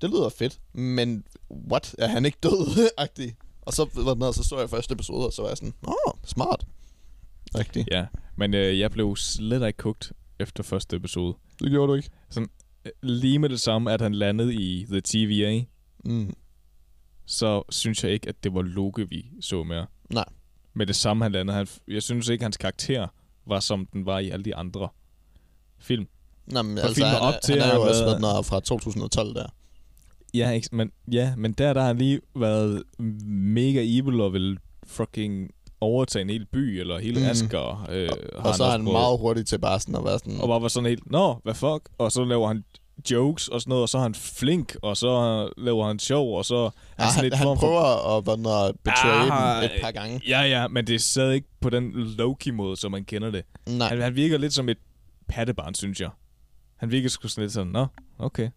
det lyder fedt, men what? Er han ikke død? Agtig. Og så, var den, så så jeg første episode, og så var jeg sådan, åh, oh, smart. Rigtigt. Ja, men øh, jeg blev slet ikke kogt efter første episode. Det gjorde du ikke. Sådan, øh, lige med det samme, at han landede i The TVA, Mm. så synes jeg ikke, at det var Loke, vi så mere. Nej. Med det samme, han landede. Han, jeg synes ikke, hans karakter var, som den var i alle de andre film. Nå, men altså, han, op til han er har jo også været- været... fra 2012 der. Ja, ikke, men, ja, men der, der har han lige været mega evil og vil fucking overtage en hel by, eller hele Mm. Asger. Øh, Og så er han meget hurtig til bare sådan at være sådan... Og bare var sådan helt, nå, hvad fuck? Og så laver han jokes og sådan noget, og så er han flink, og så laver han sjov, og så er ja, han sådan han, lidt han form for... prøver at, den er, betray Ah, dem et par gange. Ja, ja, men det er stadig ikke på den Loki-måde, som man kender det. Nej. Han, han virker lidt som et pattebarn, synes jeg. Han virker sgu sådan lidt sådan, nå, okay.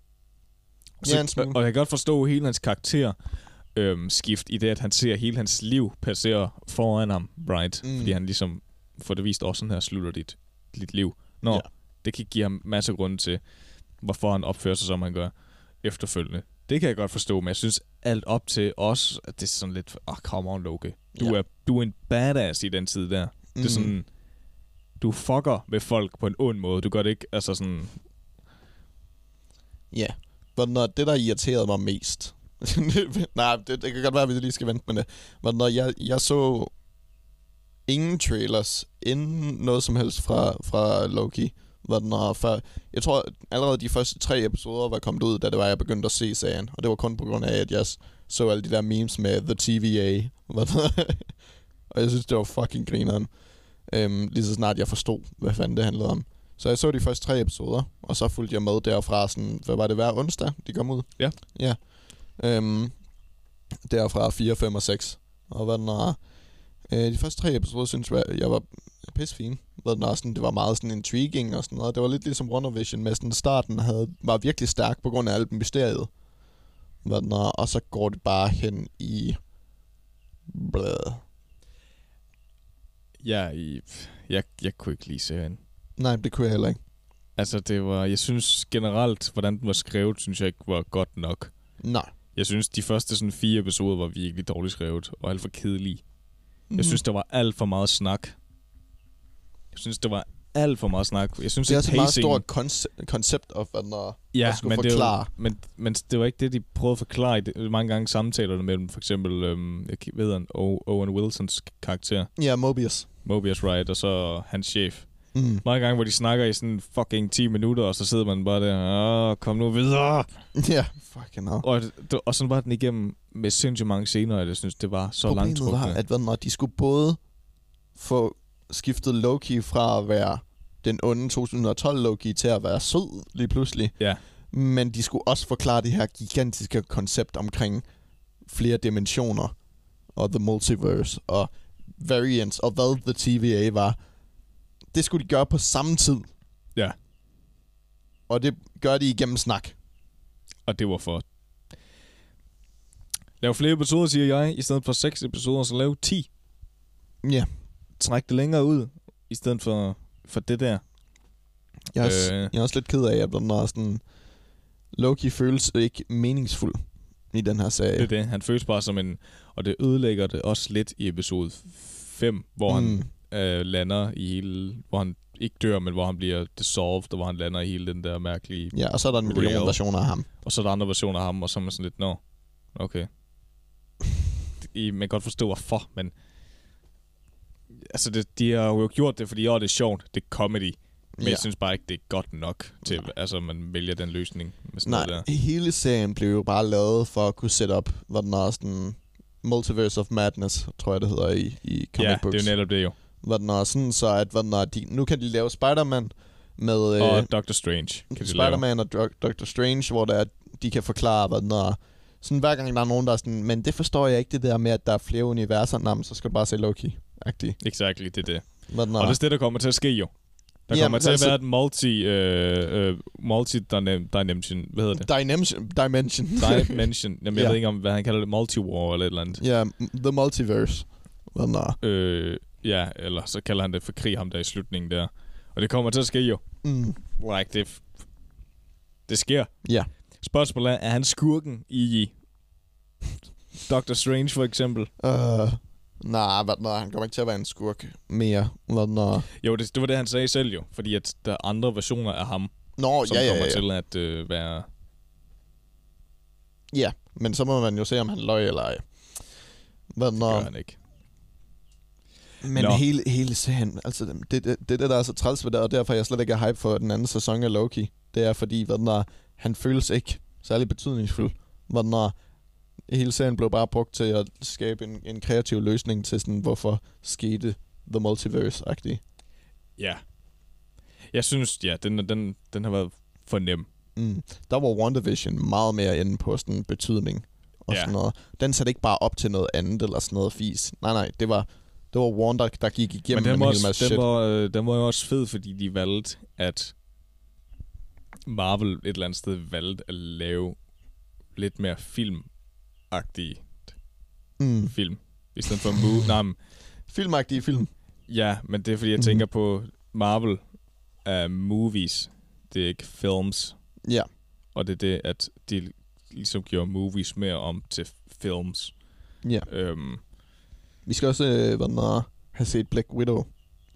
Så, Ja, og, og jeg kan godt forstå hele hans karakter øhm, skift i det, at han ser hele hans liv passere foran ham, right? Mm. Fordi han ligesom får det vist også sådan her slutter dit, dit liv. Nå, ja. det kan give ham masser af grunde til, hvorfor han opfører sig, som han gør efterfølgende. Det kan jeg godt forstå, men jeg synes alt op til os, at det er sådan lidt, åh, oh, come on, Loke. Du, Ja. er, du er en badass i den tid der. Det er Mm. sådan, du fucker med folk på en ond måde. Du gør det ikke, altså sådan, Ja. Men når det, der irriterede mig mest... Nej, det, det kan godt være, at vi lige skal vente med det. Men når jeg, jeg så ingen trailers, inden noget som helst fra, fra Loki, hvad den har før. Jeg tror allerede de første tre episoder var kommet ud, da det var, jeg begyndte at se serien. Og det var kun på grund af, at jeg så alle de der memes med The TVA. Og jeg synes, det var fucking grineren. Øhm, lige så snart jeg forstod, hvad fanden det handlede om. Så jeg så de første tre episoder, og så fulgte jeg med derfra, sådan, hvad var det hver onsdag, de kom ud? Ja. Ja. Øhm, derfra 4, 5 og 6. Og hvad den er, øh, de første tre episoder, synes jeg, jeg var pissefine. Hvad den sådan, det var meget sådan intriguing og sådan noget. Det var lidt ligesom WandaVision, med sådan starten havde, var virkelig stærk på grund af alt mysteriet. Den og så går det bare hen i... Blæh. jeg, i, jeg, jeg kunne ikke lide serien. Nej, det kunne jeg heller ikke. Altså, det var, jeg synes generelt, hvordan den var skrevet, synes jeg ikke var godt nok. Nej. Jeg synes, de første sådan fire episoder var virkelig dårligt skrevet, og alt for kedelige. Mhm. Jeg synes, der var alt for meget snak. Jeg synes, der var alt for meget snak. Jeg synes, Det er også et meget pacing- stort konce- koncept of, hvad den er, ja, at skulle men forklare. Det var, men, men det var ikke det, de prøvede at forklare. i Det, mange gange samtalerne mellem for eksempel, øhm, jeg ved han, Owen Wilsons karakter, Ja, Mobius. Mobius Wright, og så hans chef. Mm. Mange gange, hvor de snakker i sådan fucking 10 minutter, og så sidder man bare der, Åh, kom nu videre. Ja, fucking hell. Og, det, og sådan var den igennem med sindssygt mange scener, og jeg synes, det var så langt Problemet var, at er, de skulle både få skiftet Loki fra at være den onde 2012 Loki til at være sød lige pludselig. Ja. Men de skulle også forklare det her gigantiske koncept omkring flere dimensioner og The Multiverse og Variants og hvad The TVA var. Det skulle de gøre på samme tid. Ja. Og det gør de igennem snak. Og det var for... Lav flere episoder, siger jeg. I stedet for 6 episoder, så lav 10. Ja. Træk det længere ud, i stedet for, for det der. Jeg er, også, Øh. jeg er også lidt ked af, at den er sådan... Loki føles ikke meningsfuld i den her serie. Det er det. Han føles bare som en... Og det ødelægger det også lidt i episode 5, hvor mm. Han øh, lander i hele... Hvor han ikke dør, men hvor han bliver dissolved, og hvor han lander i hele den der mærkelige... Ja, og så er der en million Real. versioner af ham. Og så er der andre versioner af ham, og så er man sådan lidt, nå, okay. I, man kan godt forstå, hvorfor, men... Altså, det, de har jo gjort det, fordi åh, det er sjovt, det er comedy. Men Ja. jeg synes bare ikke, det er godt nok til, Nej. altså, man vælger den løsning med sådan Nej, noget der. hele serien blev jo bare lavet for at kunne sætte op, hvad den er sådan... Multiverse of Madness, tror jeg det hedder i, i comic Ja, books. det er jo netop det jo. Hvad den er sådan, så at hvad den er, de, nu kan de lave Spider-Man med... øh, Og Doctor Strange kan. Spider-Man og Dr- Doctor Strange, hvor der er, de kan forklare, hvad den er. Sådan hver gang der er nogen, der er sådan, men det forstår jeg ikke, det der med, at der er flere universer, men så skal du bare se Loki-agtigt. Exactly, det er det. Er. Og det er det, der kommer til at ske jo. Der Jamen, kommer til altså- at være et multi, øh, øh, multi dimension, hvad hedder det? Dimension. Dimension. Dimension. Jamen, jeg Ja. ved ikke om, hvad han kalder det, multi-war eller et eller andet. ja, m- The Multiverse. Den er. Øh, ja, eller så kalder han det for krig, ham der i slutningen der. Og det kommer til at ske jo. Mm. Like, det, det sker. Ja. Spørgsmålet er, er han skurken i Doctor Strange for eksempel? Uh, nej, hvad den er, han kommer ikke til at være en skurk mere. Er. Jo, det, det var det, han sagde selv jo. Fordi at der er andre versioner af ham, Nå, som ja, ja, kommer ja. til at øh, være... Ja, men så må man jo se, om han løg eller ej. Hvad den Det gør han ikke. Men Nå. hele, hele serien, altså det, det, det, det, der er så træls ved det, og derfor er jeg slet ikke er hype for den anden sæson af Loki, det er fordi, hvad er, han føles ikke særlig betydningsfuld. Hvad er, hele serien blev bare brugt til at skabe en, en kreativ løsning til sådan, hvorfor skete The Multiverse-agtigt. Ja. Jeg synes, ja, den, den, den har været for nem. Mm. Der var WandaVision meget mere inde på sådan betydning og Ja. sådan noget. Den satte ikke bare op til noget andet eller sådan noget fis. Nej, nej, det var, det var Wanda, der gik igennem Men den en var, hel masse den, shit. var, øh, den var jo også fed, fordi de valgte, at Marvel et eller andet sted valgte at lave lidt mere filmagtige Mm. film. I stedet for movie. Nej, men, Filmagtige film. ja, men det er fordi, jeg Mhm. tænker på Marvel er movies. Det er ikke films. Ja. Og det er det, at de ligesom gjorde movies mere om til films. Ja. Øhm, Vi skal også, øh, er, have set Black Widow.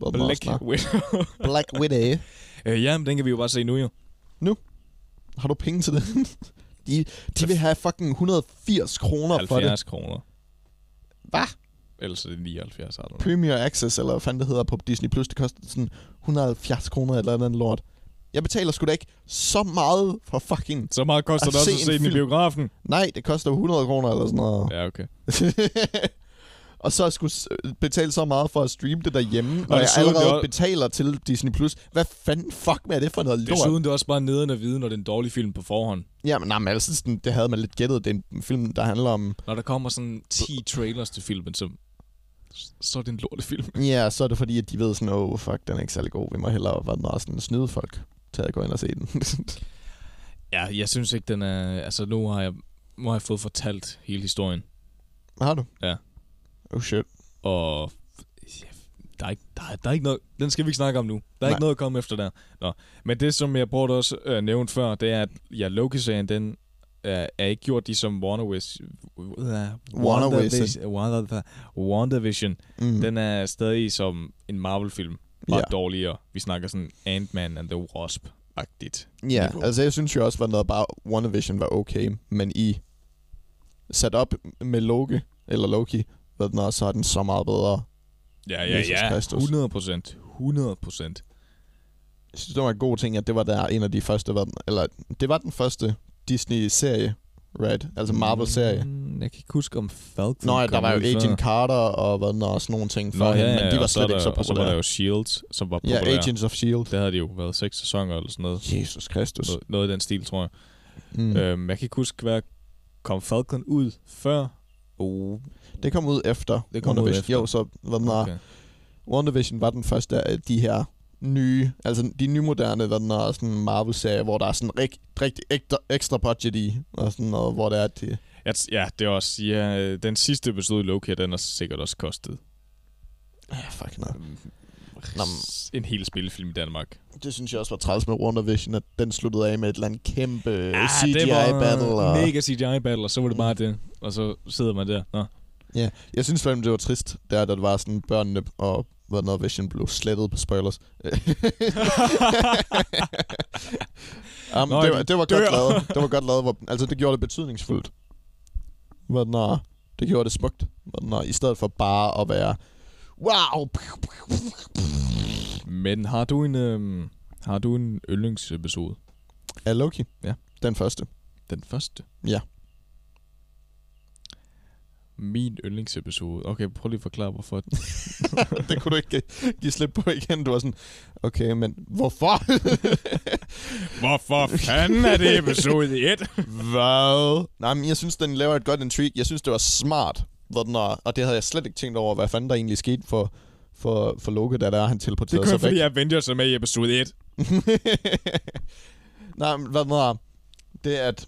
Den Black. Widow. Black Widow. øh, ja, men den kan vi jo bare se nu jo. Har du penge til det? De, de vil have fucking 180 kroner for det. 70 kroner. Hvad? Ellers er det 79, har du Premier Access, eller hvad fanden det hedder på Disney+, Plus, det koster sådan 170 kroner eller andet lort. Jeg betaler sgu da ikke så meget for fucking... Så meget koster det også se at se den i biografen. Nej, det koster 100 kroner eller sådan noget. Ja, okay. og så skulle betale så meget for at streame det derhjemme, når Og jeg allerede er- betaler til Disney+. Plus. Hvad fanden fuck med er det for noget lort? Desuden det er også bare nederen at vide, når det er en dårlig film på forhånd. Ja, men, nej, men altså, sådan, det havde man lidt gættet. Det er en film, der handler om... Når der kommer sådan 10 trailers til filmen, så, så er det en lortefilm. Ja, så er det fordi, at de ved sådan, oh, fuck, den er ikke særlig god. Vi må hellere den er, sådan, snyde folk til at gå ind og se den. Ja, jeg synes ikke, den er... Altså, nu har jeg, nu har jeg fået fortalt hele historien. Har du? Ja. Oh shit. Og ja, der er, ikke, der, er, der er ikke noget... Den skal vi ikke snakke om nu. Der er Nej. ikke noget at komme efter der. Nå. Men det, som jeg prøvede også øh, nævnt før, det er, at ja, Loki-serien, den er, er ikke gjort ligesom WandaVision. WandaVision. Mm. Den er stadig som en Marvel-film. Bare Ja. dårligere. Vi snakker sådan Ant-Man and the Wasp-agtigt. Ja, niveau. altså jeg synes jo også, at noget bare WandaVision var okay, men i sat op med Loki, eller Loki, hvad den er, så er den så meget bedre. Ja, ja, Jesus ja. Kristus. 100 procent. 100 procent. Jeg synes, det var en god ting, at det var der en af de første, eller det var den første Disney-serie, right? Altså Marvel-serie. Mm, jeg kan ikke huske, om Falcon Nå ja, der var jo. Agent Carter og hvad den og sådan nogle ting Nå, for ja, hende, ja, men de var og så slet ikke der- så Og så var der populære. jo S.H.I.E.L.D., som var Ja, populære. Agents of S.H.I.E.L.D. Det havde de jo været seks sæsoner eller sådan noget. Jesus Kristus. Noget, noget i den stil, tror jeg. Mm. Øhm, jeg kan ikke huske, hvad kom Falcon ud før? Oh, Det kom ud efter Det kom ud WandaVision. efter. Jo, så hvad den okay. WandaVision var den første af de her nye, altså de nymoderne, hvad den er, sådan Marvel-serie, hvor der er sådan rigt, rigtig ekstra, ekstra budget i, og sådan noget, hvor det er, at de, ja, det er også... Ja, den sidste episode i Loki, den har sikkert også kostet Ja, fuck no. Nå, en hel spillefilm i Danmark. det synes jeg også var træls med WandaVision, at den sluttede af med et eller andet kæmpe Ja, CGI-battle. Og... Mega CGI-battle, og så var det bare det. Og så sidder man der. Nå. Ja, jeg synes fandme, det var trist, der, da det var sådan, børnene og WandaVision blev slettet på spoilers. um, Nå, det, de var, det var dør. godt lavet. Det var godt lavet. Hvor, altså, det gjorde det betydningsfuldt. Hvad når det gjorde det smukt. Hvad når, I stedet for bare at være wow. Men har du en, øhm, har du en yndlingsepisode? Er Loki? Ja. Den første. Den første? Ja. Min yndlingsepisode. Okay, prøv lige at forklare, hvorfor. det kunne du ikke give- give slip på igen. Du var sådan, okay, men hvorfor? hvorfor fanden er det episode 1? Hvad? Nej, men jeg synes, den laver et godt intrigue. Jeg synes, det var smart. Hvor den er, og det havde jeg slet ikke tænkt over, hvad fanden der egentlig skete for, for, for Loke, da der er, han Det teleporterede er kun sig fordi væk. Avengers er med i episode 1. Nej, men hvad er, det at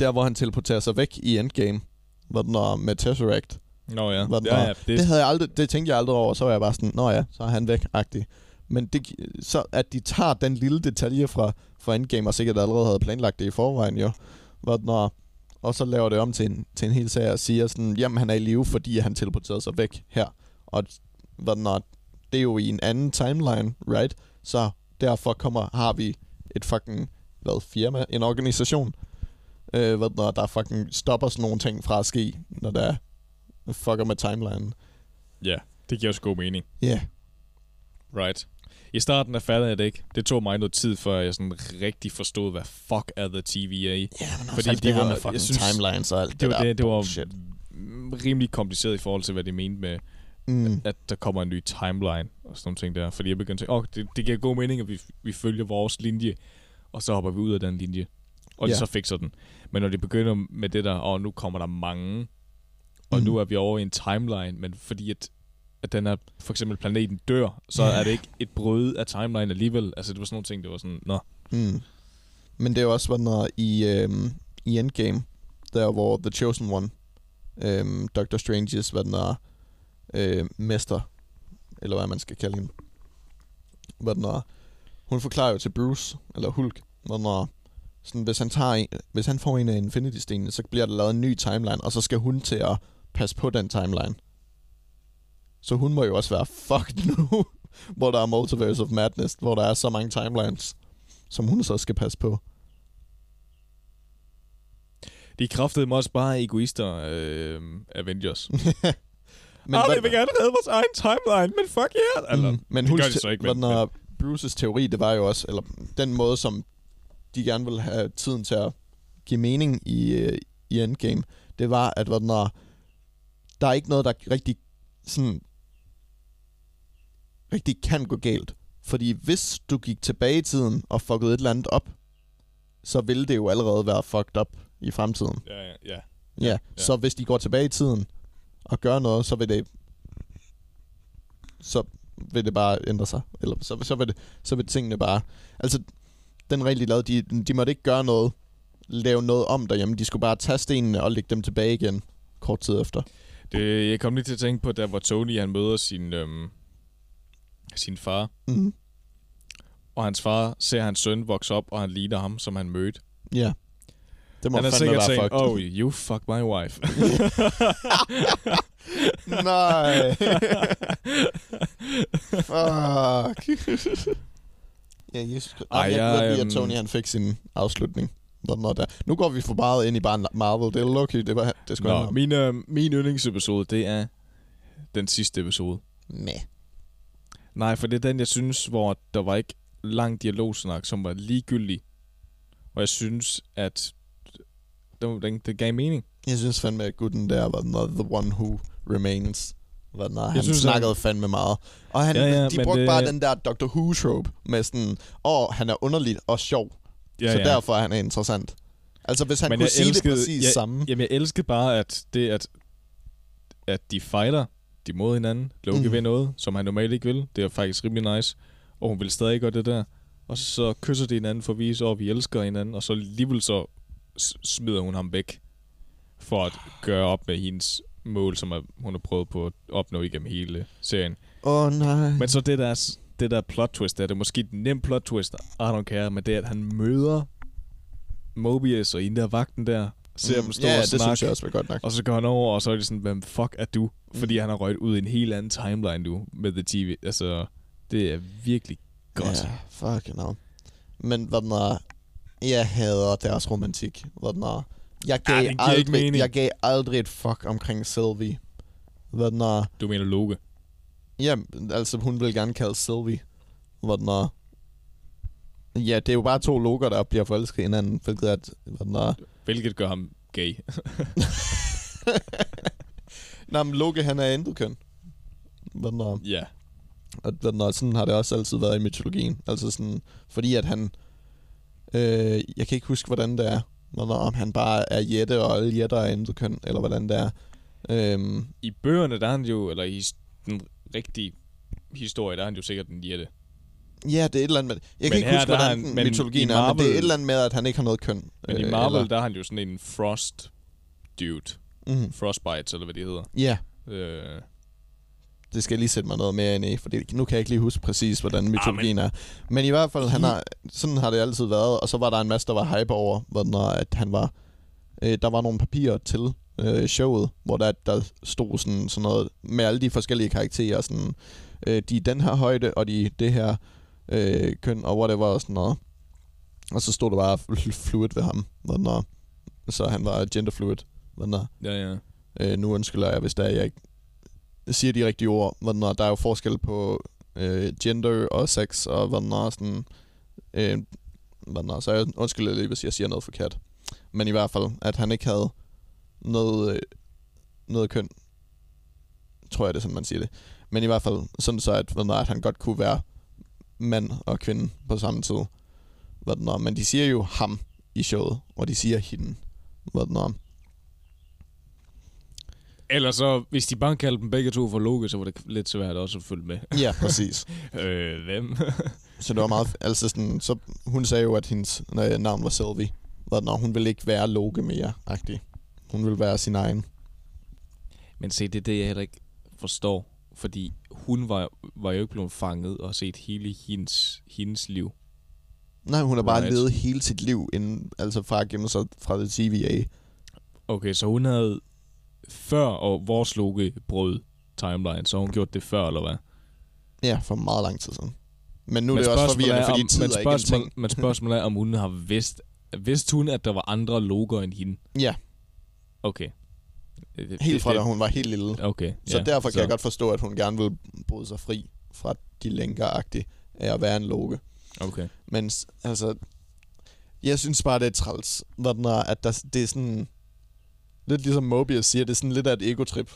der, hvor han teleporterer sig væk i Endgame, hvor den er med Tesseract, Nå ja. Den ja, var. ja det, det, det, havde jeg aldrig, det tænkte jeg aldrig over, så var jeg bare sådan, nå ja, så er han væk-agtig. Men det, så at de tager den lille detalje fra, fra Endgame, og sikkert allerede havde planlagt det i forvejen jo, den er, og så laver det om til en, til en hel sag og siger sådan, jamen han er i live, fordi han teleporterede sig væk her. Og hvad er, det er jo i en anden timeline, right? Så derfor kommer, har vi et fucking, hvad, firma, en organisation, øh, er, der fucking stopper sådan nogle ting fra at ske, når der er fucker med timelinen. ja, det giver også god mening. Ja. Yeah. Right. I starten af fattede jeg det ikke. Det tog mig noget tid, før jeg sådan rigtig forstod, hvad fuck er the TVA. Ja, men Fordi Fordi det, det det var- med jeg fucking synes- timelines og alt det, Det var, der det, det var bullshit. rimelig kompliceret i forhold til, hvad de mente med, Mm. at der kommer en ny timeline og sådan nogle ting der. Fordi jeg begyndte at tænke, åh, det, det giver god mening, at vi, vi følger vores linje, og så hopper vi ud af den linje. Og de så fikser den. Men når de begynder med det der, og nu kommer der mange, og Mm. nu er vi over i en timeline, men fordi at, at den er, for eksempel planeten dør, så er det ikke et brød af timeline alligevel. Altså det var sådan nogle ting, det var sådan, nå, Mm. Men det er jo også, der i, øhm, i Endgame, der hvor The Chosen One, øhm, Doctor Stranges, hvad den er, øh, mester, eller hvad man skal kalde hende, hvad den er, hun forklarer jo til Bruce, eller Hulk, hvad den er, sådan, hvis han, tager en, hvis han får en af Infinity-stenene, så bliver der lavet en ny timeline, og så skal hun til at passe på den timeline. Så hun må jo også være fucked nu, hvor der er Multiverse of Madness, hvor der er så mange timelines, som hun så skal passe på. de kræftede mig også bare egoister, øh, Avengers. Men Men hvad- vi vil gerne redde vores egen timeline, men fuck yeah! Eller, Mm, men det gør de så ikke, men, den er, Bruces teori, det var jo også, eller den måde, som de gerne ville have tiden til at give mening i, øh, i Endgame, det var, at er, der er ikke noget, der rigtig sådan rigtig kan gå galt. Fordi hvis du gik tilbage i tiden og fuckede et eller andet op, så ville det jo allerede være fucked up i fremtiden. Ja, ja, ja. Ja, ja. så hvis de går tilbage i tiden og gør noget, så vil det så vil det bare ændre sig. Eller så, så, vil, det, så vil tingene bare... Altså, den regel, de lavede, de, de måtte ikke gøre noget, lave noget om derhjemme. De skulle bare tage stenene og lægge dem tilbage igen kort tid efter. Det, jeg kom lige til at tænke på, der hvor Tony han møder sin, øhm, sin far. Mhm. Og hans far ser hans søn vokse op, og han ligner ham, som han mødte. Ja. Det må han fandme sikkert tænkt, fucked. oh, you fuck my wife. Nej. Fuck. ja, Jesus. Ej, Ej, jeg, jeg lide, at øhm, Tony han fik sin afslutning. Når var der. Nu går vi for meget ind i bare Marvel. Det er Loki. Det, var, det skulle Nå, min, øh, min yndlingsepisode, det er den sidste episode. Meh. Nej, for det er den, jeg synes, hvor der var ikke lang dialogsnak, som var ligegyldig. Og jeg synes, at den, den, det gav mening. Jeg synes fandme, at gutten der var not the one who remains. Hvad den. Han synes, synes, han- snakkede fandme meget. Og han, Ja, ja, de brugte det- bare den der Doctor Who-trope med sådan, åh, han er underlig og sjov. Ja, så ja. derfor er han interessant. Altså, hvis han Men kunne jeg sige elskede, det præcis jeg, samme. Jamen, jeg elskede bare, at det, at, at de fighter, de mod hinanden. Loki mm. vil noget, som han normalt ikke vil. Det er faktisk rimelig nice. Og hun vil stadig gøre det der. Og så kysser de hinanden for at vise, at vi elsker hinanden. Og så alligevel så smider hun ham væk. for at gøre op med hendes mål, som er, hun har prøvet på at opnå igennem hele serien. Åh, oh, nej. Men så det der, det der plot twist, er det måske et nemt plot twist, I don't care, men det er, at han møder Mobius og en der vagten der, ser Mm, dem stå ja, og det snakke, synes jeg også var godt nok. og så går han over, og så er det sådan, hvem fuck er du? Fordi han har røget ud i en helt anden timeline nu med The TV. Altså, det er virkelig godt. Ja, fucking hell. Men hvad den er, jeg hader deres romantik. Hvad den er, jeg gav, Ja, det aldrig, jeg gav aldrig et fuck omkring Sylvie. Hvad den er, Du mener Loke? ja, altså hun vil gerne kalde Sylvie. Hvad den er, ja, det er jo bare to loker, der bliver forelsket i hinanden, hvilket er, at- hvad den er, Hvilket gør ham gay. Nej, men Loke, han er endokøn. Hvad den er, ja. Og hvad den er, sådan har det også altid været i mytologien. Altså sådan, fordi at han... Øh, jeg kan ikke huske, hvordan det er. Hvad der, om han bare er jætte, og alle jætter er endokøn, eller hvordan det er. Øhm, I bøgerne, der er han jo, eller i den rigtige historie, der er han jo sikkert en jætte. Ja, det er et eller andet med... Jeg kan Men ikke her, huske, hvordan han- han, men mytologien i er, men det er Marvel- et eller andet med, at han ikke har noget køn. Men i øh, Marvel, eller- der er han jo sådan en frost dude. Mhm. Frostbite, eller hvad det hedder. Ja, Øh, det skal jeg lige sætte mig noget mere ind i, for nu kan jeg ikke lige huske præcis, hvordan mytologien men- er. Men i hvert fald, han har, sådan har det altid været, og så var der en masse, der var hype over, når, at han var, øh, der var nogle papirer til øh, showet, hvor der, der stod sådan, sådan noget med alle de forskellige karakterer, sådan, øh, de er den her højde, og de det her øh, køn, og whatever, og sådan noget. Og så stod der bare fluid ved ham, hvor når, så han var genderfluid, hvor når, ja, ja. Øh, nu undskylder jeg, hvis der er, jeg ikke siger de rigtige ord. Hvad den er, der er jo forskel på øh, gender og sex, og hvad den er sådan... Øh, hvad den er, så jeg undskylder lige, hvis jeg siger noget forkert. Men i hvert fald, at han ikke havde noget, øh, noget køn. Tror jeg, det er sådan, man siger det. Men i hvert fald, sådan så, at, hvad den er, at han godt kunne være mand og kvinde på samme tid. Hvad den er. Men de siger jo ham i showet, og de siger hende. Hvad den er. Ellers så, hvis de bare kaldte dem begge to for Loke, så var det lidt svært også at følge med. Ja, præcis. øh, hvem? Så det var meget... Altså sådan, så hun sagde jo, at hendes navn var Sylvie. Hvad når hun ville ikke være Loke mere, agtig. Hun ville være sin egen. Men se, det er det, jeg heller ikke forstår. Fordi hun var, var jo ikke blevet fanget og set hele hendes, hendes liv. Nej, hun har bare Right. levet hele sit liv, inden, altså fra at gemme sig fra det TVA. Okay, så hun havde før og vores Loke brød timeline, så hun gjort det før, eller hvad? Ja, for meget lang tid siden. Men nu er Men det også forvirrende, fordi om, tid men er ikke en ting. Men spørgsmålet er, om hun har vidst... Vidste hun, at der var andre Loker end hende? Ja, Okay. Det- helt det- fra da hun var helt lille. Okay, Så ja, derfor kan jeg godt forstå, at hun gerne vil bryde sig fri fra de lænker af at være en Loke. Okay. Men altså, jeg synes bare, det er træls, når den er, at der, det er sådan, lidt ligesom Mobius siger, det er sådan lidt af et egotrip.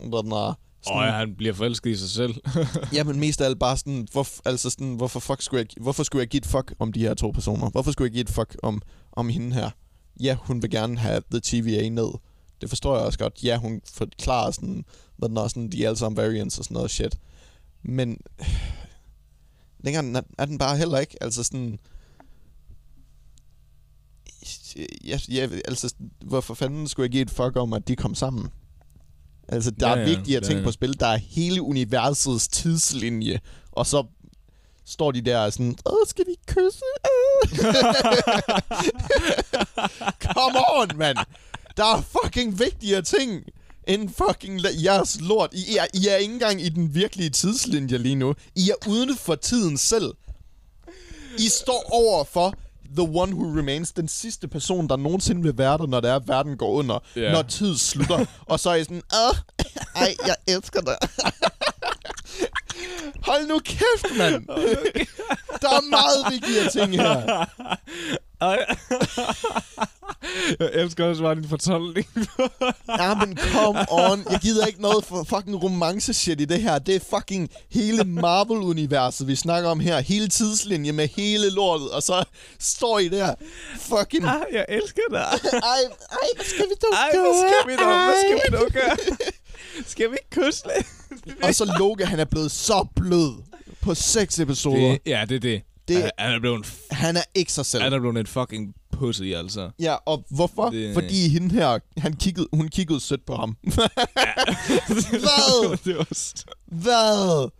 Når den er sådan, oh, ja, han bliver forelsket i sig selv. ja, men mest af alt bare sådan, hvor, altså sådan, hvorfor, fuck skulle jeg, hvorfor skulle jeg give et fuck om de her to personer? Hvorfor skulle jeg give et fuck om, om hende her? Ja, hun vil gerne have The TVA ned. Det forstår jeg også godt. Ja, hun forklarer sådan, den er sådan, de er alle sammen variants og sådan noget shit. Men længere er den bare heller ikke. Altså sådan... Ja, ja, altså, hvorfor fanden skulle jeg give et fuck om, at de kom sammen? Altså, der Ja, er ja, vigtigere ja, ting ja. på spil. Der er hele universets tidslinje. Og så står de der og sådan, Åh, skal vi kysse? Come on, mand! Der er fucking vigtigere ting end fucking jeres lort. I er, I er ikke engang i den virkelige tidslinje lige nu. I er uden for tiden selv. I står over for The One Who Remains, den sidste person, der nogensinde vil være der, når det er, at verden går under, yeah. når tid slutter. og så er I sådan, Åh, ej, jeg elsker dig. Hold nu kæft, mand. Der er meget vigtigere ting her. jeg elsker også bare din fortolkning. Ja, men come on. Jeg gider ikke noget for fucking romance-shit i det her. Det er fucking hele Marvel-universet, vi snakker om her. Hele tidslinje med hele lortet. Og så står I der. Fucking... ah, jeg elsker dig. Ej, ej, hvad skal vi dog Ej, gøre? hvad skal vi dog, hvad skal vi Ej. dog gøre? Skal vi ikke kysse lidt? Og så Loke, han er blevet så blød på seks episoder. Det, ja, det er det. Det- Han, er blevet Han er ikke sig selv. han er blevet en fucking pussy, altså. Ja, og hvorfor? Det-. Fordi hende her, han kiggede, hun kiggede sødt på ham. Hvad? det var Hvad?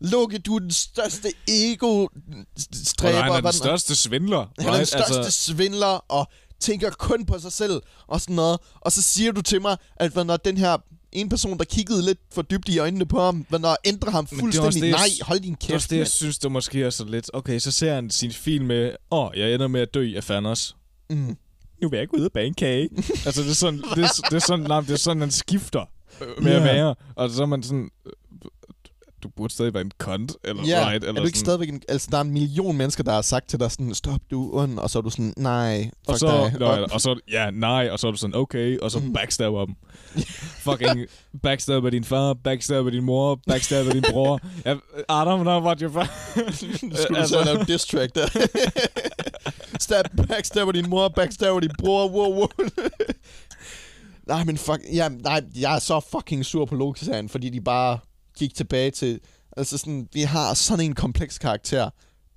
Loki, du er den største ego-stræber. han er den største svindler. Han er den største altså... svindler, og tænker kun på sig selv, og sådan noget. Og så siger du til mig, at når den her en person, der kiggede lidt for dybt i øjnene på ham, ændrer ham Men det er også fuldstændig. det, Nej, hold din Det er også kæft, det, jeg mand. synes, der måske er så lidt. Okay, så ser han sin film med, åh, oh, jeg ender med at dø af Thanos. Mm. Nu vil jeg ikke ud og bage en kage. altså, det er sådan, det er, det er sådan, nej, det er sådan, han skifter øh, med Ja. at være. Og så er man sådan, du burde stadig være en cunt, eller Ja, right, eller er du ikke sådan. stadigvæk en, Altså, der er en million mennesker, der har sagt til dig sådan, stop, du er ond, og så er du sådan, nej, fuck Og så, dig. nå, ja, og så, ja, nej, og så er du sådan, okay, og så Mm. backstabber dem. Fucking backstabber din far, backstabber din mor, backstabber din bror. Ja, I don't know what you're... Skulle du så lave diss track der? Stab, backstabber din mor, backstabber din bror, wow, wow. nej, men fuck, ja, nej, jeg er så fucking sur på Loki-serien, fordi de bare gik tilbage til, altså sådan, vi har sådan en kompleks karakter,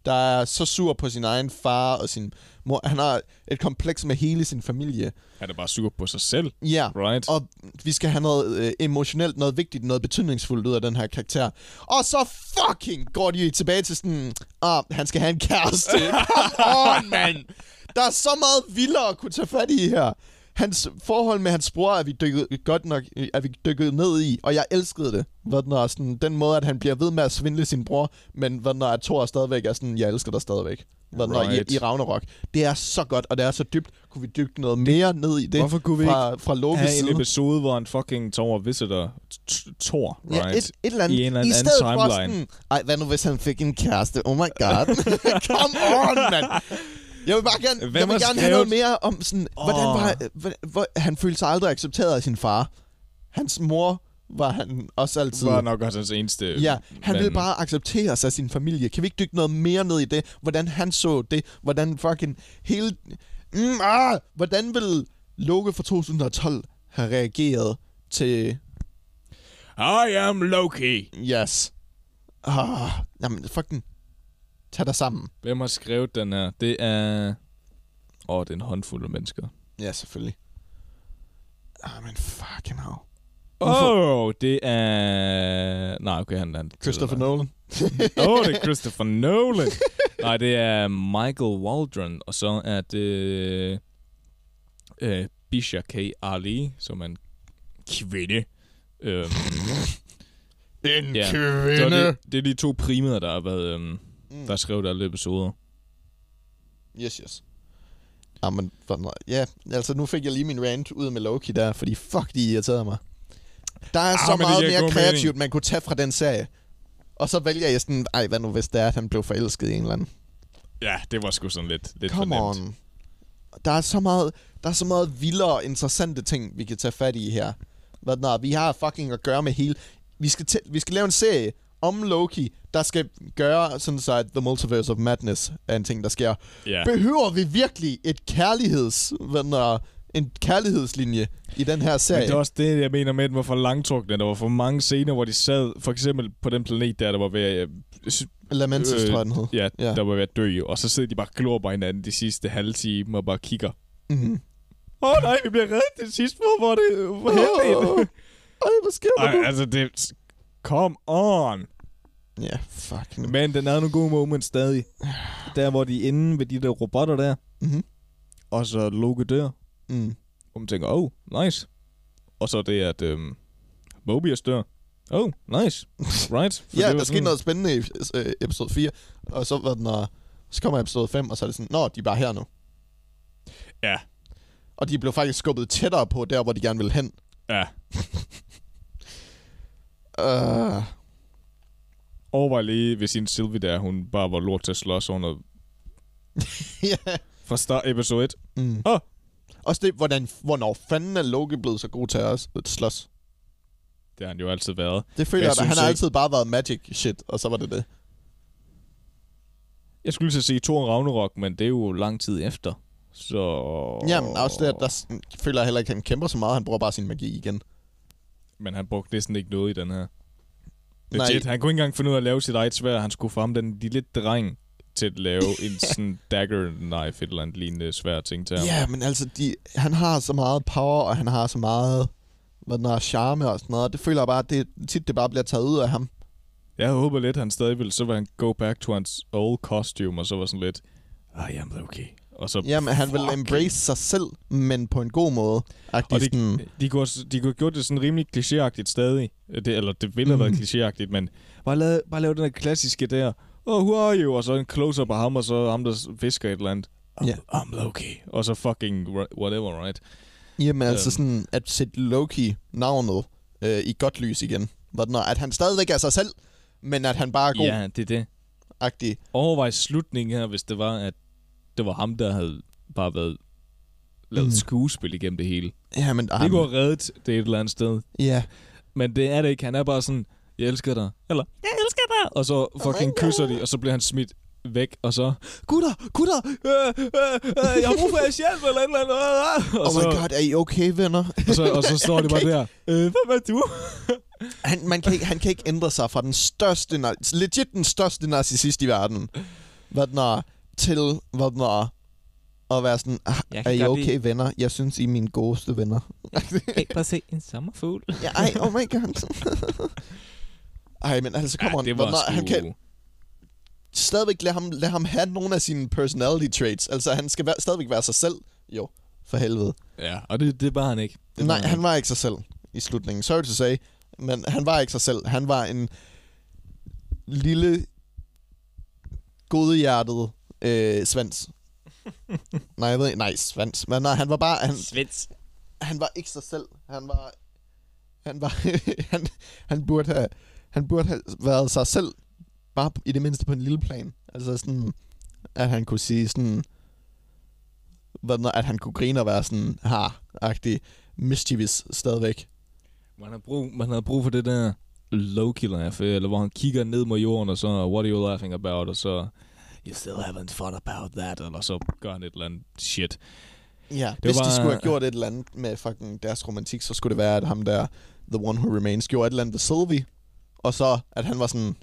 der er så sur på sin egen far og sin mor. Han har et kompleks med hele sin familie. Han er bare sur på sig selv, Ja, right? og vi skal have noget øh, emotionelt, noget vigtigt, noget betydningsfuldt ud af den her karakter. Og så fucking går de tilbage til sådan, ah, han skal have en kæreste. Come on, mand! Der er så meget vildere at kunne tage fat i her. Hans forhold med hans bror er vi dykket godt nok er vi dykket ned i, og jeg elskede det. Hvad når sådan, den måde, at han bliver ved med at svindle sin bror, men hvad når at Thor stadigvæk er sådan, jeg elsker dig stadigvæk. Hvad når Right. i, i Ragnarok. Det er så godt, og det er så dybt. Kunne vi dykke noget mere ned i det Hvorfor kunne vi fra, fra Lokes have en side? episode, hvor han fucking Thor visitor Thor, Ja, right? et, et eller andet. I en eller anden timeline. sådan, ej, hvad nu hvis han fik en kæreste? Oh my god. Come on, mand. Jeg vil bare gerne, Hvem jeg vil gerne have noget mere om sådan, oh. hvordan var, hvor, hvor, han følte sig aldrig accepteret af sin far. Hans mor var han også altid. var nok også hans eneste... Ja, han ville bare accepteres af sin familie. Kan vi ikke dykke noget mere ned i det? Hvordan han så det? Hvordan fucking hele... Mm, ah, hvordan vil Loke fra 2012 have reageret til... I am Loki. Yes. Ah, jamen, fucking... Tag dig sammen. Hvem har skrevet den her? Det er... Åh, oh, det er en håndfuld af mennesker. Ja, selvfølgelig. Ah, men fucking hell. Åh, oh, det er... Nej, okay, han er... Christopher Nolan. Åh, oh, det er Christopher Nolan. Nej, det er Michael Waldron, og så er det... Øh, Bisha K. Ali, som er en kvinde. Øhm, En ja. Så det, det er de to primære, der har været... Øhm, Mm. der har skrevet alle episoder. Yes, yes. Jamen, for, ja, altså nu fik jeg lige min rant ud med Loki der, fordi fuck, de irriterede mig. Der er Ah, så meget mere kreativt, mening. man kunne tage fra den serie. Og så vælger jeg sådan, ej, hvad nu hvis det er, at han blev forelsket i en eller anden. Ja, det var sgu sådan lidt, lidt Come for nemt. on. Der er så meget, der er så meget vildere og interessante ting, vi kan tage fat i her. Hvad når vi har fucking at gøre med hele... Vi skal, vi skal lave en serie om Loki, der skal gøre sådan så, at The Multiverse of Madness er en ting, der sker. Ja. Behøver vi virkelig et kærligheds... Når, en kærlighedslinje i den her serie? Men det er også det, jeg mener med, at den var for langtrukne. Der var for mange scener, hvor de sad, for eksempel på den planet der, der var ved at... øh, Lamentis, tror jeg, den hed. Ja, Ja. der var ved at dø, og så sidder de bare og glor på hinanden de sidste halve time og bare kigger. Mm-hmm. Åh oh, nej, vi bliver reddet det sidste, hvor, hvor det... Hvor heldigt. Ej, hvad sker der Ej, nu? altså det... Come on! Ja, fuck. nu. Men den havde nogle gode moments stadig. Der, hvor de er inde ved de der robotter der, Mhm. og så Loke dør, Mm. og man tænker, oh, nice. Og så det, at øhm, Mobius dør. Oh, nice. Right? Ja, der skete noget spændende i øh, episode 4, og så var den, og så kommer episode 5, og så er det sådan, nå, de er bare her nu. Ja, Og de blev faktisk skubbet tættere på der, hvor de gerne ville hen. ja. Uh, Overvej lige, hvis sin Sylvie der, hun bare var lort til at slås under ja. fra start episode 1. Mm. Åh. Også det, hvordan, hvornår fanden er Loki blevet så god til at slås? Det har han jo altid været. Det føler Jeg jeg, at han synes har ikke- altid bare været magic shit, og så var det det. Jeg skulle lige så sige Thor Ragnarok, men det er jo lang tid efter. Så... Jamen, også det, at der føler jeg heller ikke, at han kæmper så meget, han bruger bare sin magi igen. Men han brugte næsten ikke noget i den her. Nej. Legit, han kunne ikke engang finde ud af at lave sit eget svær. Han skulle få ham den lille dreng til at lave en sådan dagger knife, et eller andet lignende svær ting til ham. Ja, men altså, de, han har så meget power, og han har så meget hvad den er, charme og sådan noget. Det føler jeg bare, at det, tit det bare bliver taget ud af ham. Jeg håber lidt, han stadig vil, så vil han go back to hans old costume, og så var sådan lidt, I am okay. Og så, Jamen, han vil embrace sig selv, men på en god måde. Og Og de, sådan, de, kunne, også- de kunne have gjort det sådan rimelig klichéagtigt stadig. Det, eller det ville have været Mhm. klichéagtigt, men bare lave, bare lave den der klassiske der, oh, who are you? Og så en close-up af ham, og så ham, der visker et eller andet. I'm, Ja. I'm Loki. Og så fucking whatever, right? jamen, altså øhm. sådan, at sætte Loki navnet øh, i godt lys igen. At han stadigvæk er sig selv, men at han bare er god. Ja, det er det. agtig. Overvej slutningen her, hvis det var, at det var ham, der havde bare været lavet Mm. skuespil igennem det hele. Ja, men... Det kunne have reddet det et eller andet sted. Ja. Men det er det ikke. Han er bare sådan, jeg elsker dig. Eller, jeg elsker dig. Og så fucking kysser de, og så bliver han smidt væk, og så, gutter, gutter, øh, øh, øh, jeg har brug for jeres hjælp, eller eller andet. øh, øh." Og Oh så, my god, er I okay, venner? Og så, og så står de bare kan der, øh, hvem er du? Han, man kan ikke, han kan ikke ændre sig fra den største, legit den største narcissist i verden. Hvad den er, til, hvad den er, at være sådan, ah, Jeg er I okay, lide- venner? Jeg synes, I er mine godeste venner. Hey, bare se en sommerfugl. ja, ej, oh my god. ej, men altså, kommer Ja, det var sgu... han kan stadigvæk lade ham, lade ham have nogle af sine personality traits. Altså, han skal være, stadigvæk være sig selv. Jo, for helvede. Ja, og det, det var han ikke. Det Nej, var han var ikke sig selv i slutningen. Sorry to say, men han var ikke sig selv. Han var en lille, godhjertet øh, svans. nej, jeg ved ikke. Nej, svans. Men nej, han var bare... Han, Svits. han var ikke sig selv. Han var... Han var... han, han, burde have, han burde have været sig selv. Bare i det mindste på en lille plan. Altså sådan... At han kunne sige sådan... At han kunne grine og være sådan... Har-agtig mischievous stadigvæk. Man har brug, man havde brug for det der Loki laugh, eller hvor han kigger ned mod jorden, og så, what are you laughing about? Og så, you still haven't thought about that, eller så gør han et eller andet shit. Ja, Det hvis var de bare- skulle have gjort et eller andet med fucking deres romantik, så skulle det være, at ham der, The One Who Remains, gjorde et eller andet ved Sylvie. Og så, at han var sådan,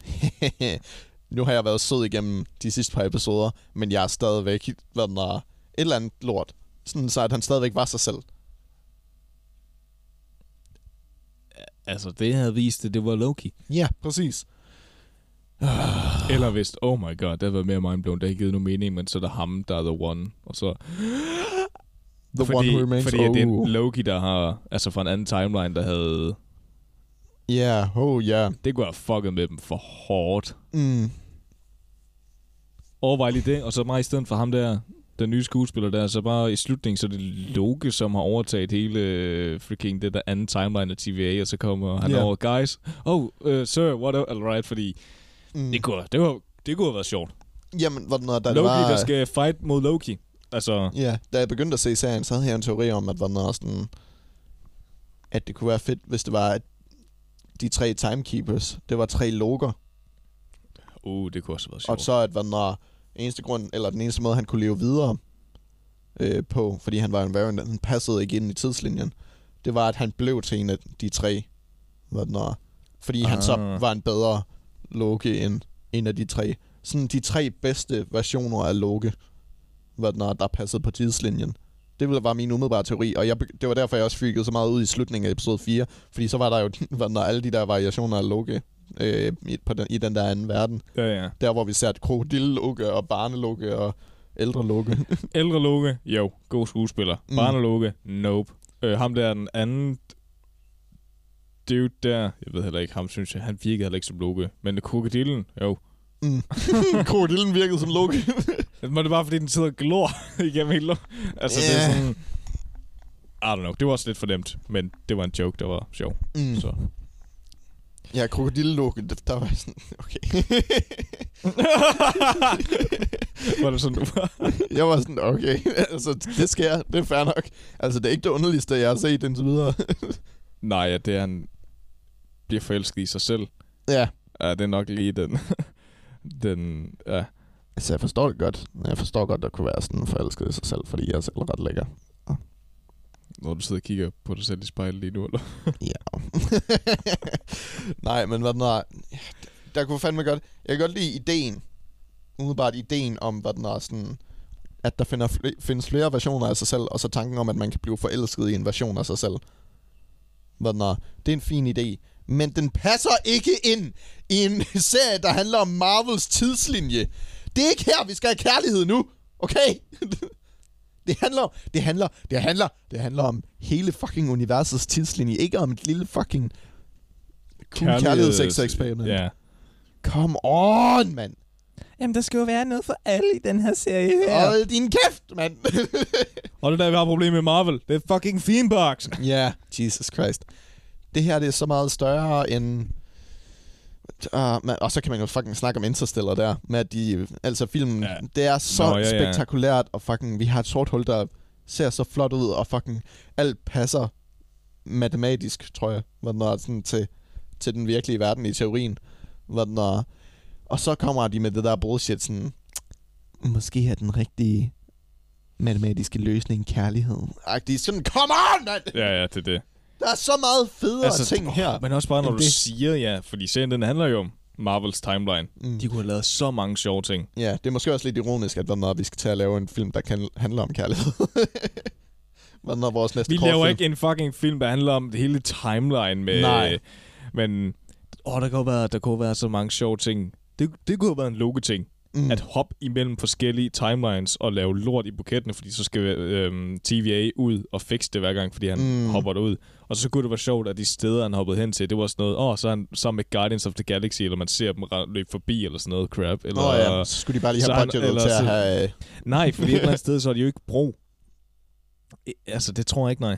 nu har jeg været sød igennem de sidste par episoder, men jeg er stadigvæk, hvad den er, et eller andet lort. Sådan så, at han stadigvæk var sig selv. Altså, det havde vist, at det var Loki. Ja, præcis. Eller hvis, oh my god, det havde været mere mindblown, det havde ikke givet nogen mening, men så er der ham, der er the one, og så... The fordi, One Who Remains. Fordi oh. det oh. er Loki, der har, altså fra en anden timeline, der havde, Ja, yeah, oh ja. Yeah. det kunne have fucket med dem for hårdt. Mm. Overvej lige det, og så bare i stedet for ham der, den nye skuespiller der, så bare i slutningen, så er det Loke, som har overtaget hele øh, freaking det der anden timeline af TVA, og så kommer han yeah. over, guys, oh, uh, sir, what up, all right, fordi Mm. det kunne, det, var, det kunne have været sjovt. Jamen, hvad den er, da Loki, det var... der skal fight mod Loki. Altså, Ja, da jeg begyndte at se serien, så havde jeg en teori om, at, den er sådan, at det kunne være fedt, hvis det var, at de tre timekeepers, det var tre loger. uh, det kunne også have været Og sjovt. så at hvad den er, eneste grund, eller den eneste måde, han kunne leve videre øh, på, fordi han var en variant, han passede ikke ind i tidslinjen, det var, at han blev til en af de tre, hvad den er, fordi han så Ah. var en bedre Loke end en af de tre. Sådan de tre bedste versioner af Loke, hvad den er, der passede på tidslinjen. Det ville- var min umiddelbare teori, og jeg, det var derfor, jeg også freakede så meget ud i slutningen af episode 4, fordi så var der jo hvad den er, alle de der variationer af Loke øh, i, på den, i den der anden verden. Ja, ja. Der, hvor vi ser et krokodillelukke og barnelukke og ældre lukke. Ældre Loke, jo, god skuespiller. Mm. Barne Loke, nope. Øh, ham der er den anden dude der, jeg ved heller ikke, ham synes jeg, han virkede heller ikke som Loke. Men krokodillen, jo. Mm. Krokodillen virkede som Loke. Men det er bare fordi, den sidder og glor igennem hele Altså, yeah. det er sådan... I don't know, det var også lidt for nemt, men det var en joke, der var sjov. Mm. Så. ja, krokodillelukke, det- der var sådan, okay. var det sådan, du var? jeg var sådan, okay, altså det sker, det er fair nok. Altså det er ikke det underligste, jeg har set indtil videre. Nej, ja, det er, han bliver forelsket i sig selv. ja. Ja, det er nok lige den... den, ja. Altså jeg forstår det godt. Jeg forstår godt, at kunne være sådan forelsket i sig selv, fordi jeg er selv ret lækker. Når du sidder og kigger på dig selv i spejlet lige nu, eller? Ja. Nej, men hvad den er... Der kunne fandme godt... Jeg kan godt lide ideen. umiddelbart ideen om, hvad den er sådan, at der finder fl- findes flere versioner af sig selv, og så tanken om, at man kan blive forelsket i en version af sig selv. Hvad den er. Det er en fin idé. Men den passer ikke ind i en serie, der handler om Marvels tidslinje. Det er ikke her, vi skal have kærlighed nu. Okay? Det handler, det handler, det handler, det handler om hele fucking universets tidslinje, ikke om et lille fucking cool kærlighedseksperiment. Ja. Come on, mand. Jamen, der skal jo være noget for alle i den her serie her. Hold din kæft, mand. Og det er der, vi har problemer med Marvel. Det er fucking Fiendbox. Ja, Jesus Christ. Det her det er så meget større end... Uh, men, og så kan man jo fucking snakke om Interstellar der, med at de, altså filmen, Ja. det er så Nå, ja, ja. spektakulært, og fucking, vi har et sort hul, der ser så flot ud, og fucking alt passer matematisk, tror jeg, hvad den er, sådan til, til den virkelige verden i teorien. Hvad den er. Og så kommer de med det der bullshit, sådan, måske er den rigtige matematiske løsning kærlighed. Agtig, sådan, come on, man! Ja, ja, det er det. Der er så meget federe altså, ting her. Men også bare, når du det. siger ja, fordi serien den handler jo om Marvels timeline. Mm. De kunne have lavet så mange sjove ting. Ja, det er måske også lidt ironisk, at når vi skal til at lave en film, der kan handle om kærlighed. Hvad når vores næste Vi laver kortfilm? ikke en fucking film, der handler om det hele timeline med... Nej. Men åh, der kunne være, der kunne være så mange sjove ting. Det, det kunne have været en logo-ting. Mm. Mm. At hoppe imellem forskellige timelines og lave lort i bukettene, fordi så skal øhm, TVA ud og fikse det hver gang, fordi han Mm. hopper derud. Og så kunne det være sjovt, at de steder, han hoppede hen til, det var sådan noget, åh, så er han sammen med Guardians of the Galaxy, eller man ser dem løbe forbi, eller sådan noget crap. Eller, Åh ja, så skulle de bare lige have han- budgetet eller til at have... øh, Nej, fordi et eller andet sted, så er de jo ikke brug. Altså, det tror jeg ikke, nej.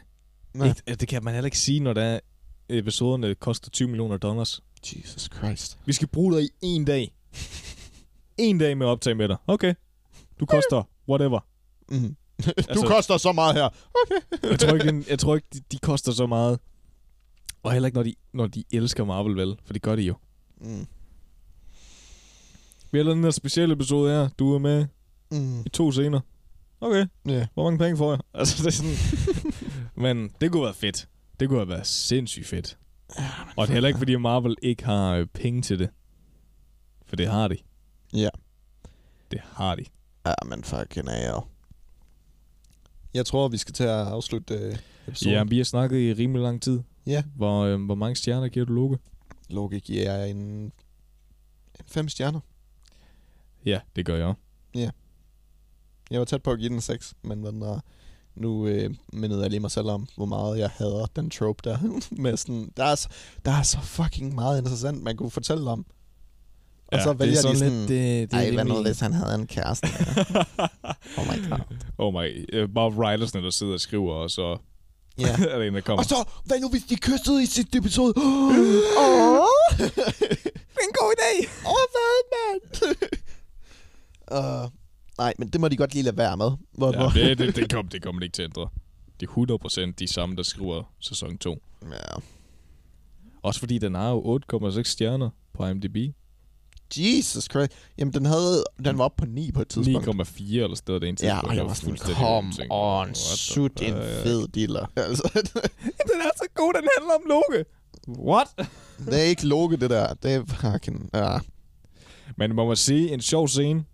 Nej. Ikke, det kan man heller ikke sige, når der er episoderne koster 20 millioner dollars. Jesus Christ. Vi skal bruge dig i en dag. en dag med at optage med dig. Okay. Du koster whatever. Mm. du Altså- koster så meget her. Okay. Jeg tror ikke, den- jeg tror ikke de, de koster så meget. Og heller ikke, når de, når de elsker Marvel, vel? For det gør de jo. Mm. Vi har lavet den her specielle episode her. Du er med Mm. i to scener. Okay. Ja. Hvor mange penge får jeg? Altså, det er sådan... Men det kunne være fedt. Det kunne have været sindssygt fedt. Og det er heller ikke, fordi Marvel ikke har øh, penge til det. For det har de. Ja. Det har de. Ja, men fucking er Jeg tror, vi skal til at afslutte øh, episoden. Ja, vi har snakket i rimelig lang tid. Ja. Hvor, øh, hvor mange stjerner giver du Loke? Loki giver jeg en, en fem stjerner. Ja, det gør jeg også. Jeg var tæt på at give den 6, men den er, nu øh, mindede jeg lige mig selv om, hvor meget jeg hader den trope der. med sådan, der, er, så- der er så fucking meget interessant, man kunne fortælle om. Og Ja, så det er vælger sådan de sådan, lidt, det- det er ej, hvad nu hvis han havde en kæreste? oh my god. Oh my. Øh, bare writersne, der sidder og skriver, og så Ja. er der en, der kommer. Og så, hvad nu hvis de kyssede i sidste episode? Åh! en god idé! Åh, hvad, mand? uh, nej, men det må de godt lige lade være med. Hvor, Ja, det, det, det, kommer det kommer de ikke til at ændre. Det er 100% de samme, der skriver sæson 2. Ja. Også fordi den har jo 8,6 stjerner på IMDb. Jesus Christ. Jamen, den, havde, den var oppe på 9 på et tidspunkt. 9,4 eller sådan noget. Det ene Ja, og jeg var sådan, tænkt, on, what sut en fed diller. Altså, Den er så god, den handler om Loke. What? det er ikke Loke, det der. Det er fucking... Ja. Men må man sige, en sjov scene,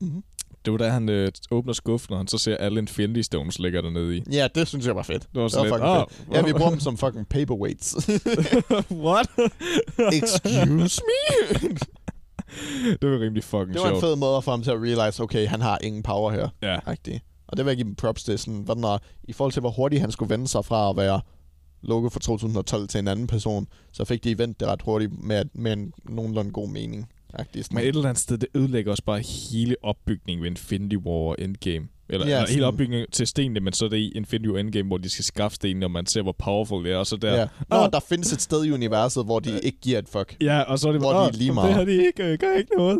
Mhm. det var da han øh, åbner skuffen, og han så ser alle Infinity Stones ligger dernede i. ja, det synes jeg var fedt. Det var det lidt, var ah, fucking fedt. Ja, vi bruger dem som fucking paperweights. What? Excuse me? det var rimelig fucking det var en sjovt. fed måde for ham til at realize, okay, han har ingen power her. Ja. Agtig. Og det vil jeg give dem props til. Sådan, hvad er, I forhold til, hvor hurtigt han skulle vende sig fra at være logo fra 2012 til en anden person, så fik de vendt det ret hurtigt med, med en nogenlunde god mening. Sådan. Men et eller andet sted, det ødelægger også bare hele opbygningen ved Infinity War og Endgame. Eller, Ja, ja, eller hele opbygningen til stenene, men så er det i Infinity War Endgame, hvor de skal skaffe stenene, og man ser, hvor powerful det er, og så der... Ja. Nå, der findes et sted i universet, hvor de ikke giver et fuck. ja, og så er det hvor bare, de er "Åh, lige Det meget." har de ikke, øh, gør ikke noget.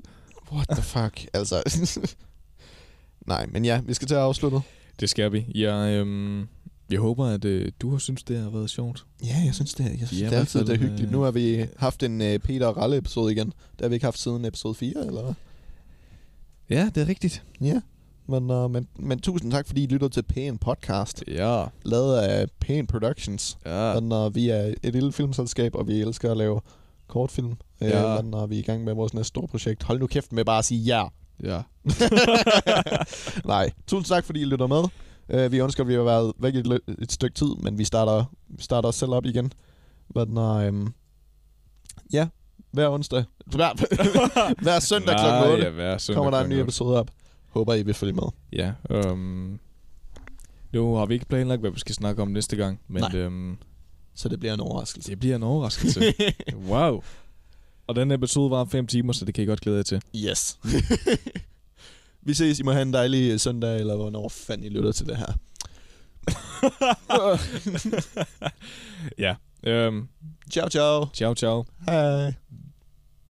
What the fuck? altså... Nej, men ja, vi skal til at afslutte. Det skal vi. Jeg, øhm, jeg håber, at øh, du har synes, det har været sjovt. Ja, jeg synes det. Jeg synes, Ja, det er altid det er hyggeligt. øh, Nu har vi haft en uh, Peter og Ralle episode igen. Det har vi ikke haft siden episode 4, eller hvad? Ja, det er rigtigt. Ja. Men, uh, men, men tusind tak, fordi I lytter til Pæn Podcast, Ja. lavet af Pæn Productions. Ja. Men, uh, vi er et lille filmselskab, og vi elsker at lave kortfilm. Ja. Uh, men uh, vi er i gang med vores næste store projekt. Hold nu kæft med bare at sige ja. Ja. Nej, tusind tak, fordi I lytter med. Uh, vi ønsker, at vi har været væk et, et stykke tid, men vi starter, vi starter os selv op igen. Men, uh, ja, hver onsdag. Hver, hver søndag Nej, kl. 8 ja, hver søndag kommer der en ny episode op. Håber, I vil følge med. Ja, um, nu har vi ikke planlagt, hvad vi skal snakke om næste gang, men Nej. um, Så det bliver en overraskelse. det bliver en overraskelse. wow. Og den episode var 5 timer, så det kan I godt glæde jer til. Yes. vi ses. I må have en dejlig søndag, eller hvornår fanden I lytter til det her. ja. Um, ciao, ciao. ciao, ciao. Hej.